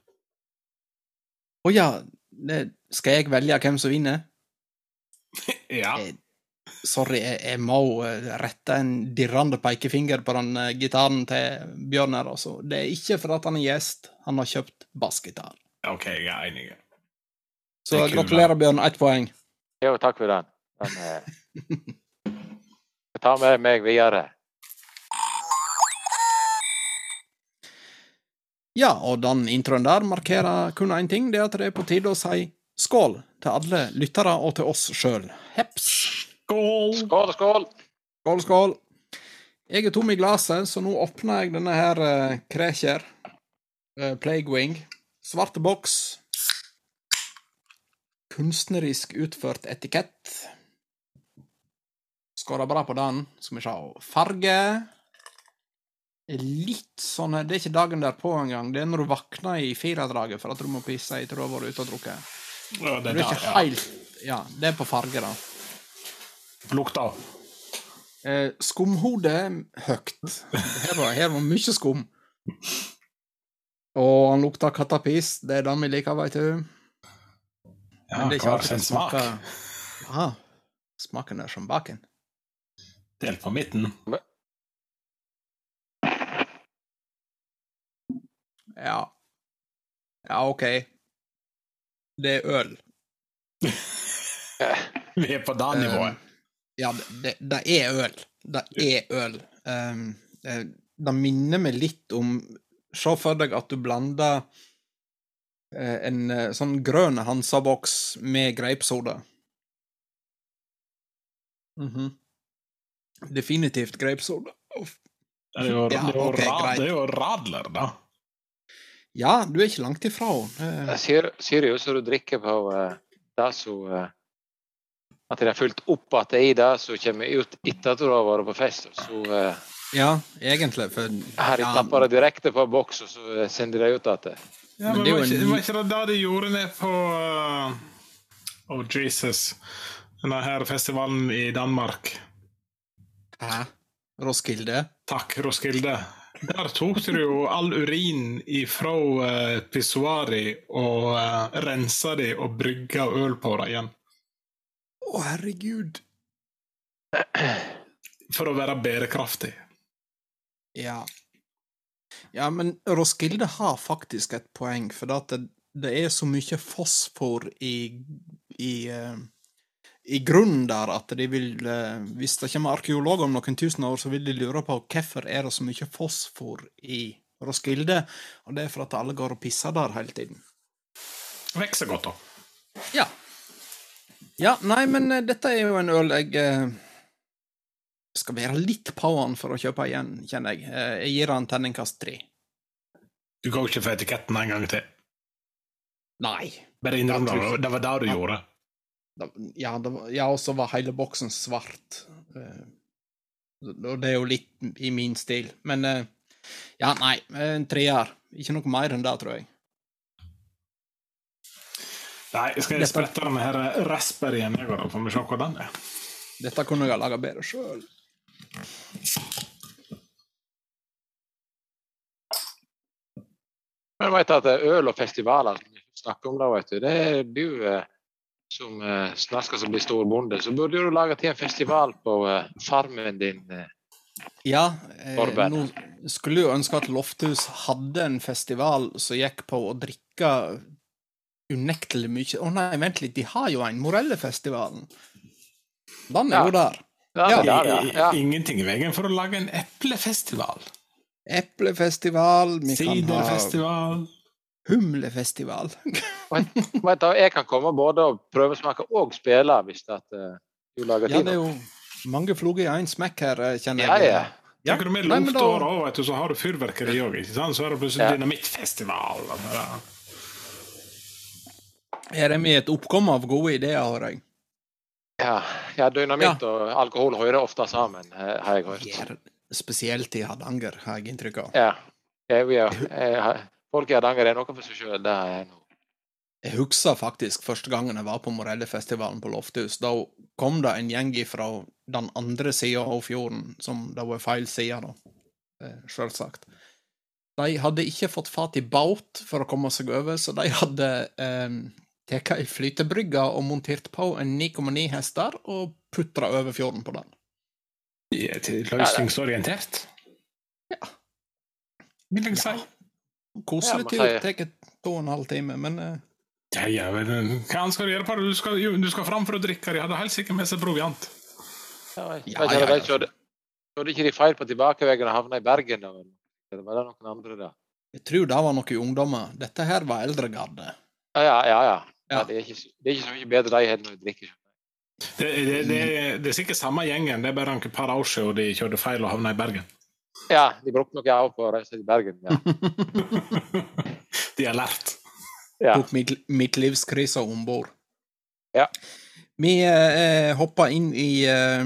Å ja, det, skal jeg velge hvem som vinner? (laughs) Ja. Eh, Sorry, jeg, jeg må eh, rette en dirrende pekefinger på den uh, gitaren til Bjørn her, altså. Det er ikke for at han er gjest, han har kjøpt bassgitar. OK, jeg er enig. Så er gratulerer, Bjørn. Ett poeng. Jo, takk for den. den eh, (laughs) jeg tar med meg videre. Ja, og den introen der markerer kun én ting, det er at det er på tide å si skål til alle lyttere og til oss sjøl. Heps! Skål! Skål, skål! Skål, skål. Jeg er tom i glasset, så nå åpner jeg denne her uh, Krekjer. Uh, Plaguewing. Svarte boks. Kunstnerisk utført etikett. Skåra bra på den. Skal vi sjå Farge. Litt sånn Det er ikke dagen derpå engang. Det er når du våkner i firedraget for at du må pisse etter du har vært ute og drukket. Ja, Det det er ikke der, ja. helt Ja, det er på farge, da. Lukta. Eh, skumhode høgt. Her var, her var mye skum. Og han lukta kattapis. Det er det vi liker, veit du. Ja, Men det er ikke alltid det smak. smaker Aha. Smaken er som baken. Delt på midten. Ja. Ja, OK. Det er øl. (laughs) Vi er på det Um, nivået. ja, det, det er øl. Det er øl. Um, det, det minner meg litt om Se for deg at du blander eh, en eh, sånn grønn Hansa-boks med grapesoda. -hmm. Definitivt grapesoda. Det er jo, Ja, det er jo, ok, rad, det er jo radler, da. Ja, du er ikke langt ifra. henne. Jeg ser, ser jo så du drikker på uh, det som eh, At det er fulgt opp at det er i det som kommer ut etter at du har vært på fest. Så uh, ja, egentlig, for her ja, tapper det direkte på boks, og så eh, sender de ut at det. Ja, Men men det var, ikke, var ikke det det de gjorde ned på uh, Oh, Jesus. Denne her festivalen i Danmark. Hæ? Roskilde? Takk, Roskilde. Der tok du jo all urin ifra uh, pissoaret og uh, rensa de og brygga øl på det igjen. Å, herregud. For å være bærekraftig. Ja. Ja, men Roskilde har faktisk et poeng, for det, det er så mye fosfor i i, eh, i grunnen der at de vil eh, Hvis det kommer arkeologer om noen tusen år, så vil de lure på hvorfor er det så mye fosfor i Roskilde, og det er for at alle går og pisser der hele tiden. Vokser godt, da. Ja. Ja, nei, men eh, dette er jo en øl jeg eh, skal være litt på den for å kjøpe igjen, kjenner jeg. Jeg gir den terningkast tre. Du går ikke for etiketten en gang til. Nei. Bare innrøm det. Det var det du gjorde. Ja, det var, ja, og så var hele boksen svart. Eh, Og det er jo litt i min stil. Men eh, ja, nei, en treer. Ikke noe mer enn det, tror jeg. Nei, skal jeg Dette- sprette denne her raspberryen jeg går, får vi se hva den er. Dette kunne jeg ha laga bedre sjøl. Men vet du at øl og festivaler som vi snakker om da, vet du, det er du eh, som eh, snakker som blir storbonde, så burde du lage til en festival på eh, farmen din. Eh. Ja, eh, nå skulle jo ønske at Lofthus hadde en festival som gikk på å drikke unektelig mye Å nei, vent litt, de har jo en, Morellefestivalen. Den er Ja. jo der. Ja, Ja. der, ja. ja. Ingenting i veien for å lage en eplefestival. Eplefestival, vi kan ha Siderfestival. Humlefestival. (laughs) Vet du, jeg kan komme både og prøvesmake og spille hvis at, uh, du lager Ja, det er jo mange floger i én smekk her, eh, kjenner jeg. ja. Ja. Tenker du med luftåra òg, vet du, så har du fyrverkeri òg, ikke sant? Så er det plutselig Ja. dynamittfestival. Her er vi i et oppkom av gode ideer, har jeg. Ja, ja dynamitt og alkohol hører ofte sammen, eh, har jeg hørt. Spesielt i Hardanger, har jeg inntrykk av. Ja. Ja, vi er, eh, folk i Hardanger er noe for seg sjøl. Det er noe. Jeg husker faktisk første gangen jeg var på Morellefestivalen på Lofthus. Da kom det en gjeng fra den andre sida av fjorden, som det var feil side, da. sjølsagt. Selvsagt. De hadde ikke fått fatt i båt for å komme seg over, så de hadde eh, tatt ei flytebrygge og montert på en 9,9 hester og putra over fjorden på den. Er løsningsorientert. Ja. Vil jeg si. Koselig Ja, tur. Tar to og en halv time, men uh... Ja, ja, men eh, hva skal du gjøre på det? Du skal, jo, du skal fram for å drikke. De hadde helt sikkert med seg proviant. Ja, jeg Ja, ja, ja. kjørte, kjørte ikke de feil på tilbakeveien og havna i Bergen? Da. Eller var det noen andre, da? jeg tror det var noen ungdommer. Dette her var eldregarde. Ja, ja, ja. ja. Ja. det, er ikke, det er ikke så mye bedre de har når de drikker. Det, det, det, det er sikkert samme gjengen, det er bare et par år siden de kjørte feil og havna i Bergen. Ja, de brukte noe av på å reise til Bergen. Ja. (laughs) De har lært. ja. Tok mitt, livskrise om bord. Ja. Vi eh, hoppa inn i eh,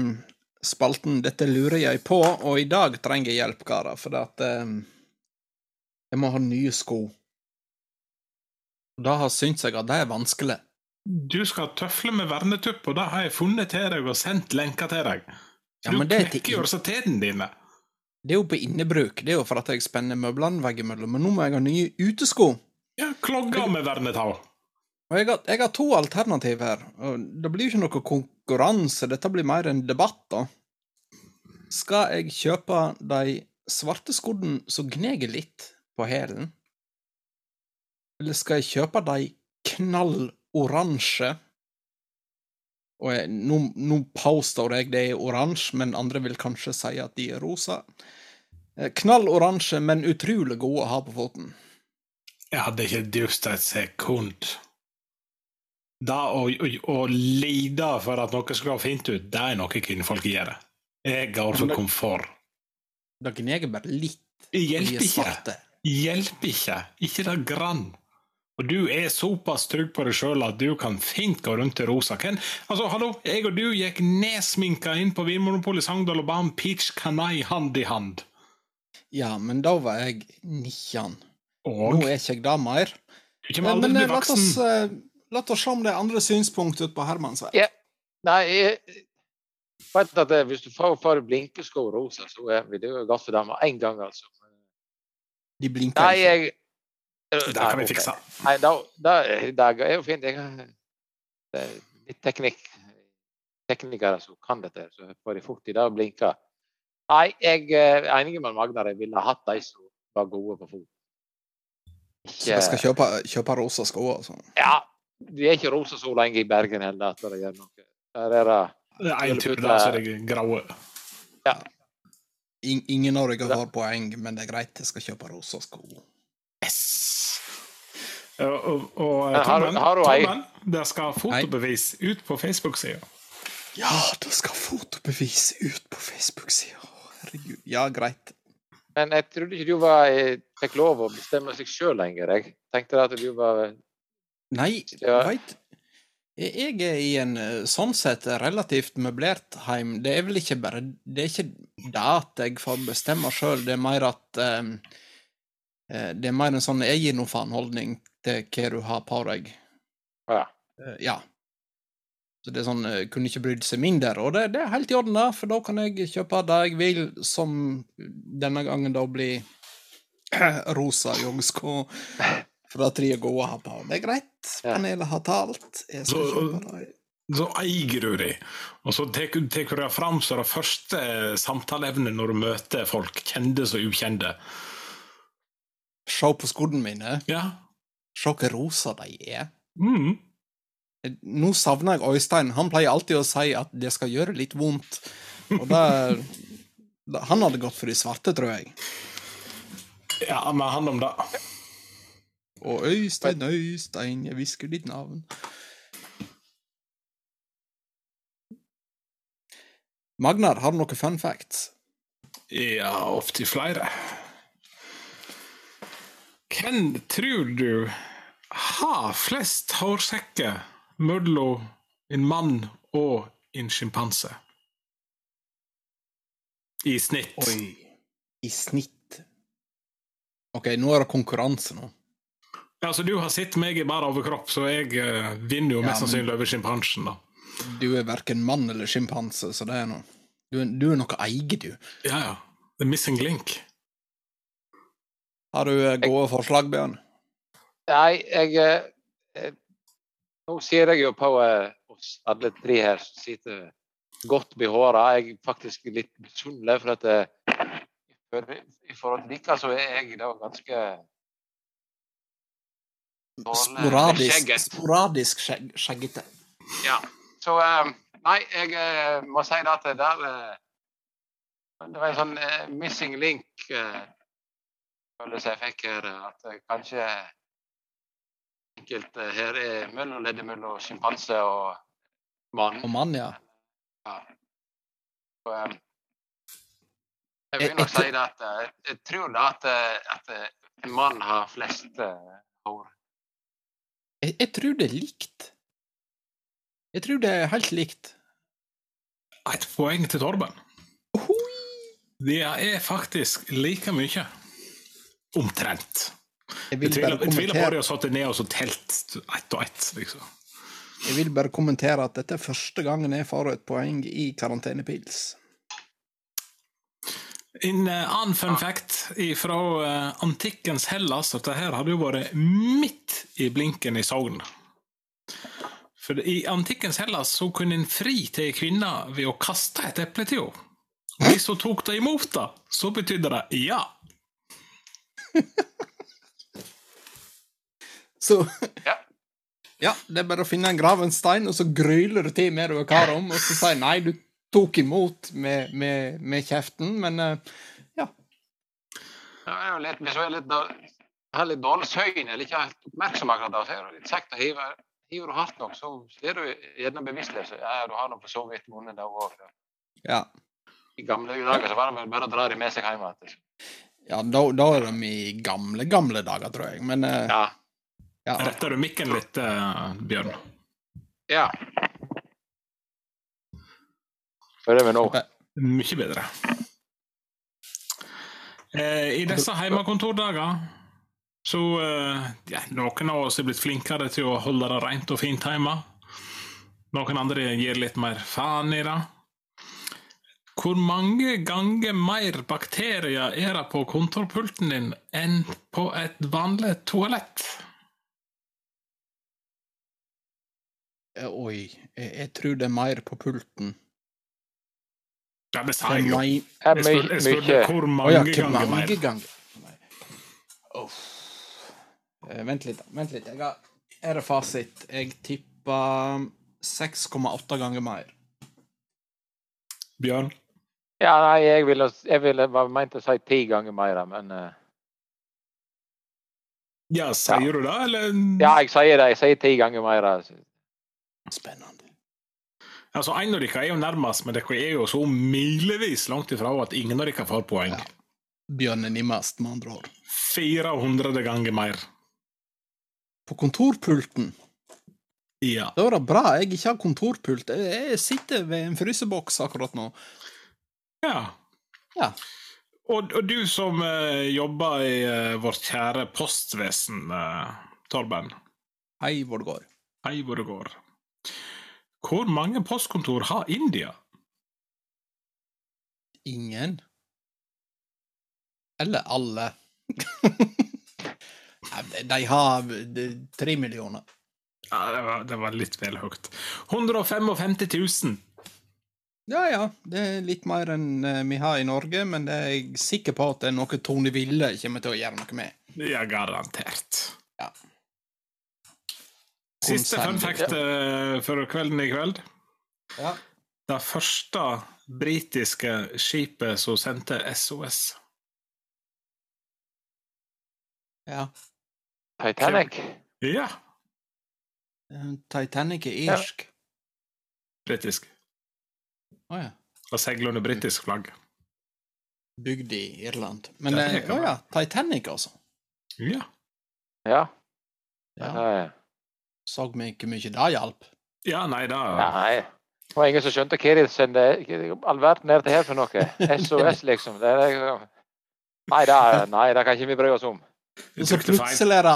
spalten 'Dette lurer jeg på', og i dag trenger jeg hjelp, karer, for at eh, jeg må ha nye sko. Da har syntes jeg at det er vanskelig. Du skal tøfle med vernetupp, og det har jeg funnet til deg og sendt lenker til deg. Ja, du men det er knekker jo tærne dine. Det er jo på innebruk, det er jo for at jeg spenner møblene veggimellom, men nå må jeg ha nye utesko. Ja, klogger med vernetau. Og jeg har, jeg har to alternativ her, og det blir jo ikke noe konkurranse, dette blir mer en debatt, da. Skal jeg kjøpe de svarte skoene som gneger litt på hælen? Eller skal jeg kjøpe de knalloransje? Og jeg, nå, nå påstår jeg det er oransje, men andre vil kanskje si at de er rosa. Knall oransje, men utrolig gode å ha på foten. Jeg hadde ikke dust et sekund. Da å, å, å lide for at noe skal gå fint ut, det er noe kvinnfolk gjør. Jeg går for komfort. Det gneger bare litt. Hjelper er ikke. Hjelper ikke. Ikke det grann. Og du er såpass trygg på deg sjøl at du kan fint gå rundt i rosa. Ken, Altså, hallo, jeg og du gikk nedsminka inn på Vinmonopolet i Sogndal og ba om peach canai hand i hand. Ja, men da var jeg 19. Og Nå er ikke jeg det mer. du kommer Men, aldri men til å eh, bli la voksen. oss, eh, la oss se om det er andre synspunkt ute på Hermansvei. Yeah. Nei, jeg vet at det, hvis du får, får blinkesko rosa, så er det jo godt for dem med en gang, altså. De blinker Nei, ikke. jeg Det kan vi fikse. Nei, da, da, det er jo fint. Jeg det er litt teknikk. Teknikere som kan dette, så får de fort i det og blinker. Nei, jeg er enig med Magnar. Jeg ville hatt de som var gode på fot. Så jeg skal kjøpe, kjøpe rosa sko, altså. Ja, Det er ikke rosa så lenge i Bergen heller at det gjør noe. Der er det Det er en tur der så er det graue. In ingen av dere har poeng, men det er greit, jeg skal kjøpe rosa sko. Yes! Og, og, har Tommen, har du Tommen, det skal fotobevis ut på Facebook-sida. Ja, det skal fotobevis ut på Facebook-sida. Herregud. Ja, greit. Men jeg trodde ikke du var, eh, fikk lov å bestemme seg sjøl lenger. Jeg tenkte at du var Nei, Ja. veit Jeg er i en eh, sånn sett relativt møblert heim. Det er vel ikke bare Det er ikke det at jeg får bestemme sjøl, det er mer at eh, eh, Det er mer en sånn jeg gir noe faen-holdning til hva du har på deg. Ja. Eh, ja. Så det er sånn eh, Kunne ikke brydd seg mindre. Og det, det er helt i orden, da, for da kan jeg kjøpe det jeg vil, som denne gangen da blir (clears throat) rosa joggesko. Det tre gode har ha på. Det er greit. Panelet har talt. Jeg skal Så- kjøpe det. Så eier du dem, og så tar du det fram som det første samtaleevnet når du møter folk, kjente som ukjente. Se på skoene mine. Ja. Se hvor rosa de er. Mm. Nå savner jeg Øystein. Han pleier alltid å si at det skal gjøre litt vondt. Og det, (laughs) Han hadde gått for de svarte, tror jeg. ja, men han om det. Og Øystein, Øystein, jeg hvisker ditt navn. Magnar, har du noen fun facts? Ja, opptil flere. Hvem tror du har flest hårsekker mellom en mann og en sjimpanse? I snitt. Oi. I snitt. OK, nå er det konkurranse nå. Ja, Altså, du har sett meg i bar overkropp, så jeg uh, vinner jo Ja, mest sannsynlig over sjimpansen. Du er verken mann eller sjimpanse, så det er noe du, du er noe eget, du. Ja, ja. The missing link. Har du gode gode forslag, Bjørn? Nei, jeg eh, eh, Nå ser jeg jo på eh, oss alle tre her som sitter godt behåra. Jeg er faktisk litt misunnelig, for at eh, for, i forhold til dere så er jeg da ganske Sporadisk, sporadisk skjeggete. Ja. Så eh, Nei, jeg eh, må si det at det der eh, Det var en sånn eh, missing link eh, følelse jeg fikk her. At eh, kanskje enkelte her er mellomleddet mellom sjimpanse og mann. Og mann, ja. Ja. Så, um, jeg vil nok si det at eh, jeg tror da at, eh, at eh, en mann har flest eh, hår. Jeg, jeg tror det er likt. Jeg tror det er helt likt. Et poeng til Torben. Det er faktisk like mye. Omtrent. Jeg tviler, jeg tviler på at de har satt ned og så telt ett og ett, liksom. jeg vil bare kommentere at dette er første gangen jeg får et poeng i karantenepils. En eh, annen fun fact fra antikkens Hellas at det her hadde jo vært midt i blinken i Sogn. For i antikkens Hellas så kunne en fri til ei kvinne ved å kaste et eple til henne. Hvis hun tok det imot, det, så betydde det ja. Så Ja. Ja, det er bare å finne en gravenstein, og så gryler det til nedover om, og så sier nei, du tok imot med, med, med kjeften, men ja. Ja, jeg er jo litt, hvis jeg er litt, har litt dårlig søvn eller ikke helt oppmerksom akkurat da, så er det litt kjekt å hive. Hiver du hardt nok, så er du gjerne bevisstløs. Ja, du har nå for så vidt vunnet det òg. ja. I gamle dager så var det vel bare å dra dem med seg hjem igjen. Ja, da, da er de i gamle, gamle dager, tror jeg, men eh, Ja. ja. Retter du mikken litt, eh, Bjørn? ja. Hører vi nå? Mye bedre. Eh, I disse hjemmekontordager så eh, ja, Noen av oss er blitt flinkere til å holde det rent og fint hjemme. Noen andre gir litt mer faen i det. Hvor mange ganger mer bakterier er det på kontorpulten din enn på et vanlig toalett? Eh, Oi, jeg, jeg tror det er mer på pulten. Ja, det sa jeg er jo. Er Jeg spurte, jeg spurte hvor mange, mange ja, hvor ganger mange mer. ganger? Uff. Eh, vent litt, da. Vent litt. Jeg har, er det fasit? Jeg tipper 6,8 ganger mer. Bjørn? Ja, nei, jeg ville, jeg ville var meint å si ti ganger mer, men uh, Ja, sier du det, eller? Ja, jeg sier det. Jeg sier ti ganger mer. Spennende. Altså, En av dere er jo nærmest, men dere er jo så milevis langt ifra at ingen av dere får poeng. Ja. Bjørn er nimmest, med andre ord. 400 ganger mer. På kontorpulten. Ja. Da er det bra jeg ikke har kontorpult. Jeg sitter ved en fryseboks akkurat nå. Ja. Ja. Og, og du som uh, jobber i uh, vårt kjære postvesen, uh, Torben. Hei, hvor det går. Hei hvor det går. Hvor mange postkontor har India? Ingen. Eller alle. (laughs) De- har tre millioner. Ja, det var, det var litt vel høyt. 155 000. Ja ja, det er litt mer enn eh, vi har i Norge, men det er jeg sikker på at det er noe Tone Ville kommer til å gjøre noe med. Ja, garantert. Ja. Siste fun fact eh, for kvelden i kveld. Ja. Det første britiske skipet som sendte SOS. ja. Titanic. Ja, Eh, Titanic er Ja. irsk. britisk. Å ja. Og seiler under britisk flagg. Bygd i Irland. Men Ja, eh, å ja, Titanic, altså. Ja. Ja. Ja. Så vi ikke mye det hjalp. ja, nei da Nei. Det var ingen som skjønte hva de sendte all verden ned til her for noe. SOS, liksom. Det er, nei, det, er- nei, det kan ikke vi bry oss om. Og så plutselig er det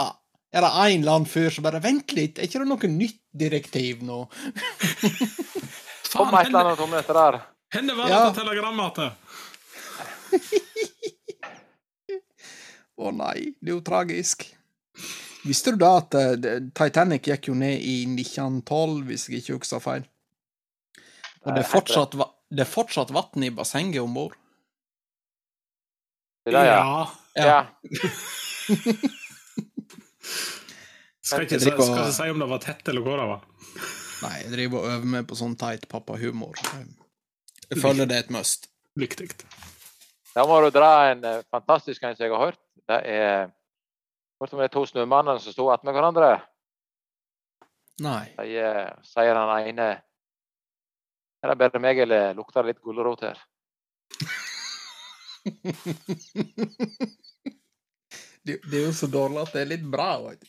er det en eller annen fyr som bare Vent litt, er ikke det noe nytt direktiv nå? (laughs) Kom Faen, et eller annet om dette der. henne var Ja. dette telegrammet til? (laughs) Å nei, det er jo tragisk. Visste du da at uh, Titanic gikk jo ned i 1912, hvis jeg ikke husker feil? Og det er fortsatt, va- det er fortsatt vann i bassenget om bord. Ja. Ja. ja. Skal ikke, skal ikke si om det var tett eller hvor det var. Nei, jeg driver og øver meg på sånn teit pappahumor. Jeg føler det er et must. Viktig. Da må du dra en eh, fantastisk en som jeg har hørt. Det er Hørt om de to snømannene som sto attmed hverandre. Nei. De eh, sier han ene Er det bare meg, eller lukter det litt gulrot her? (laughs) det, det er jo så dårlig at det er litt bra. òg.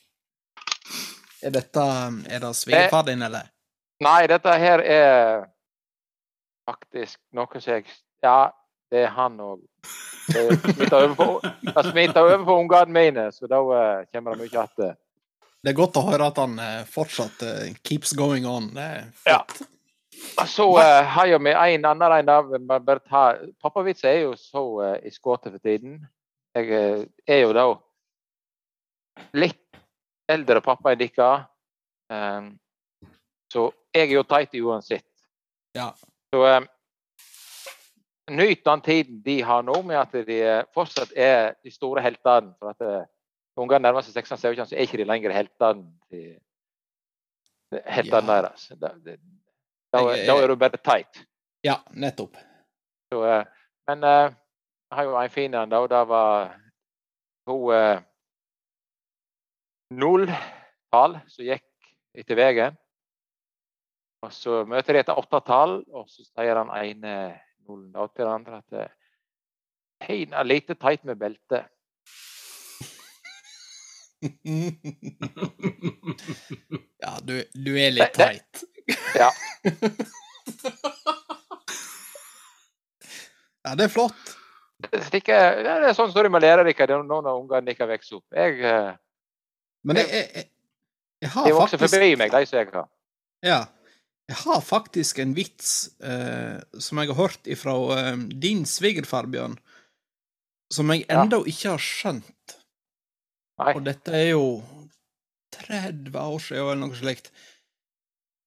Er dette Er det svigerfar din, eller? Nei, dette her er faktisk noe som jeg Ja, det er han òg. Det smitter over på, ungene mine, så da eh, kommer det mye igjen. Det er godt å høre at han eh, fortsatt eh, keeps going on. Det er Ja. Så uh, har jo vi en annen en av Pappavits er jo så uh, i skuddet for tiden. Jeg uh, er jo da litt eldre pappa enn dere. Um, så jeg er jo teit uansett. Ja. Så um, nyt den tiden de har nå, med at de eh, fortsatt er de store heltene. For at uh, ungene nærmer seg 16-17, så er ikke de lenger heltene til heltene Ja. deres. Da, da, da er du bare teit. ja, nettopp. Så, eh, men eh, jeg har jo en fin en, da. og Det var to eh, nulltall som gikk etter veien. Og så møter de etter åtte tall, og så sier han ene nullen da til den andre at eh, Hein er lite teit med belte. (laughs) ja, du, du er litt teit. Ja. (laughs) Ja, det er flott. Stikke, ja, det er sånn som du må lære dere nå når ungene deres vokser opp. Jeg, eh, Men jeg, jeg, jeg har de vokser faktisk forbi meg, de som jeg har. Ja. Jeg har faktisk en vits eh, som jeg har hørt ifra eh, din svigerfar, Bjørn, som jeg Ja. ikke har skjønt. Nei. Og dette er jo 30 år siden, eller noe slikt.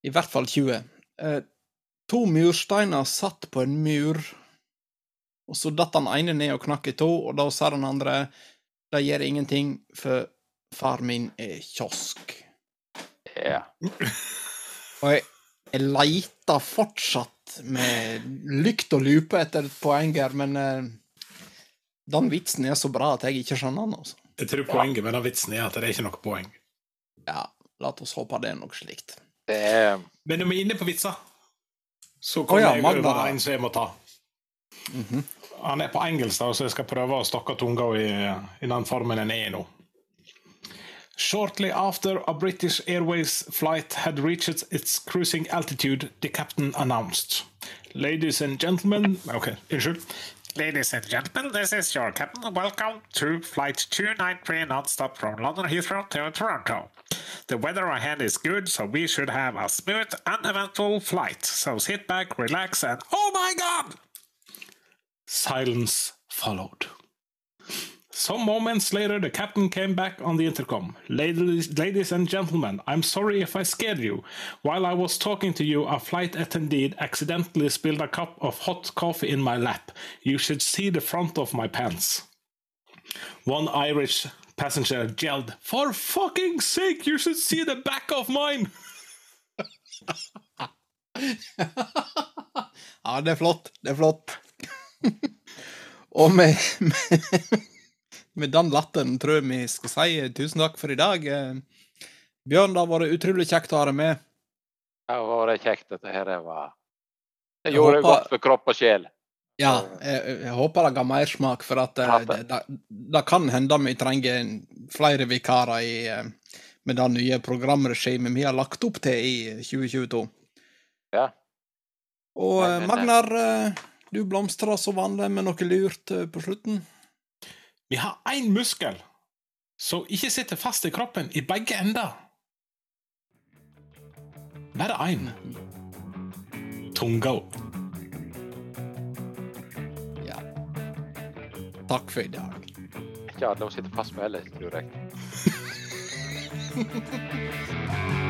I hvert fall 20. Eh, to mursteiner satt på en mur, og så datt den ene ned og knakk i to, og da sa den andre det gjør ingenting, for far min er kiosk. Ja. Og jeg, jeg leiter fortsatt med lykt og lupe etter et poeng her, men eh, den vitsen er så bra at jeg ikke skjønner den. altså. Jeg tror poenget med den vitsen er at det er ikke noe poeng. Ja, la oss håpe det er noe slikt. Er Men når vi er inne på vitser, så kommer kommer ja, jeg Magna, over en som jeg må ta. Mhm. Han er på engelsk, da, så jeg skal prøve å stokke tunga i, i den formen den er i nå. Shortly after a British Airways flight had reached its cruising altitude, the captain announced. Ladies and gentlemen Ok, unnskyld. Ladies and gentlemen, this is your captain. Welcome to flight 293 non-stop from London Heathrow to Toronto. The weather ahead is good, so we should have a smooth, uneventful flight. So sit back, relax, and oh my god! Silence followed. Some moments later, the captain came back on the intercom. Ladies, ladies and gentlemen, I'm sorry if I scared you. While I was talking to you, a flight attendant accidentally spilled a cup of hot coffee in my lap. You should see the front of my pants. One Irish passenger yelled, For fucking sake, you should see the back of mine! (laughs) ja, det er flott. Det er flott. (laughs) med den latteren tror jeg vi skal si tusen takk for i dag. Eh, Bjørn, det har vært utrolig kjekt å ha deg med. Det har vært kjekt, dette her. Det var Det Jeg gjorde håper- godt for kropp og sjel. Ja, jeg, jeg håper det ga mersmak, for at eh, det, det- kan hende vi trenger flere vikarer i, eh, med det nye programregimet vi har lagt opp til i 2022. Ja. Og Magnar, du blomstrer som vanlig med noe lurt på slutten. Vi har én muskel som ikke sitter fast i kroppen i begge ender. Bare én. Tunga. Ja. Takk for i dag. ikke alle sitter fast med heller, tror jeg. (laughs)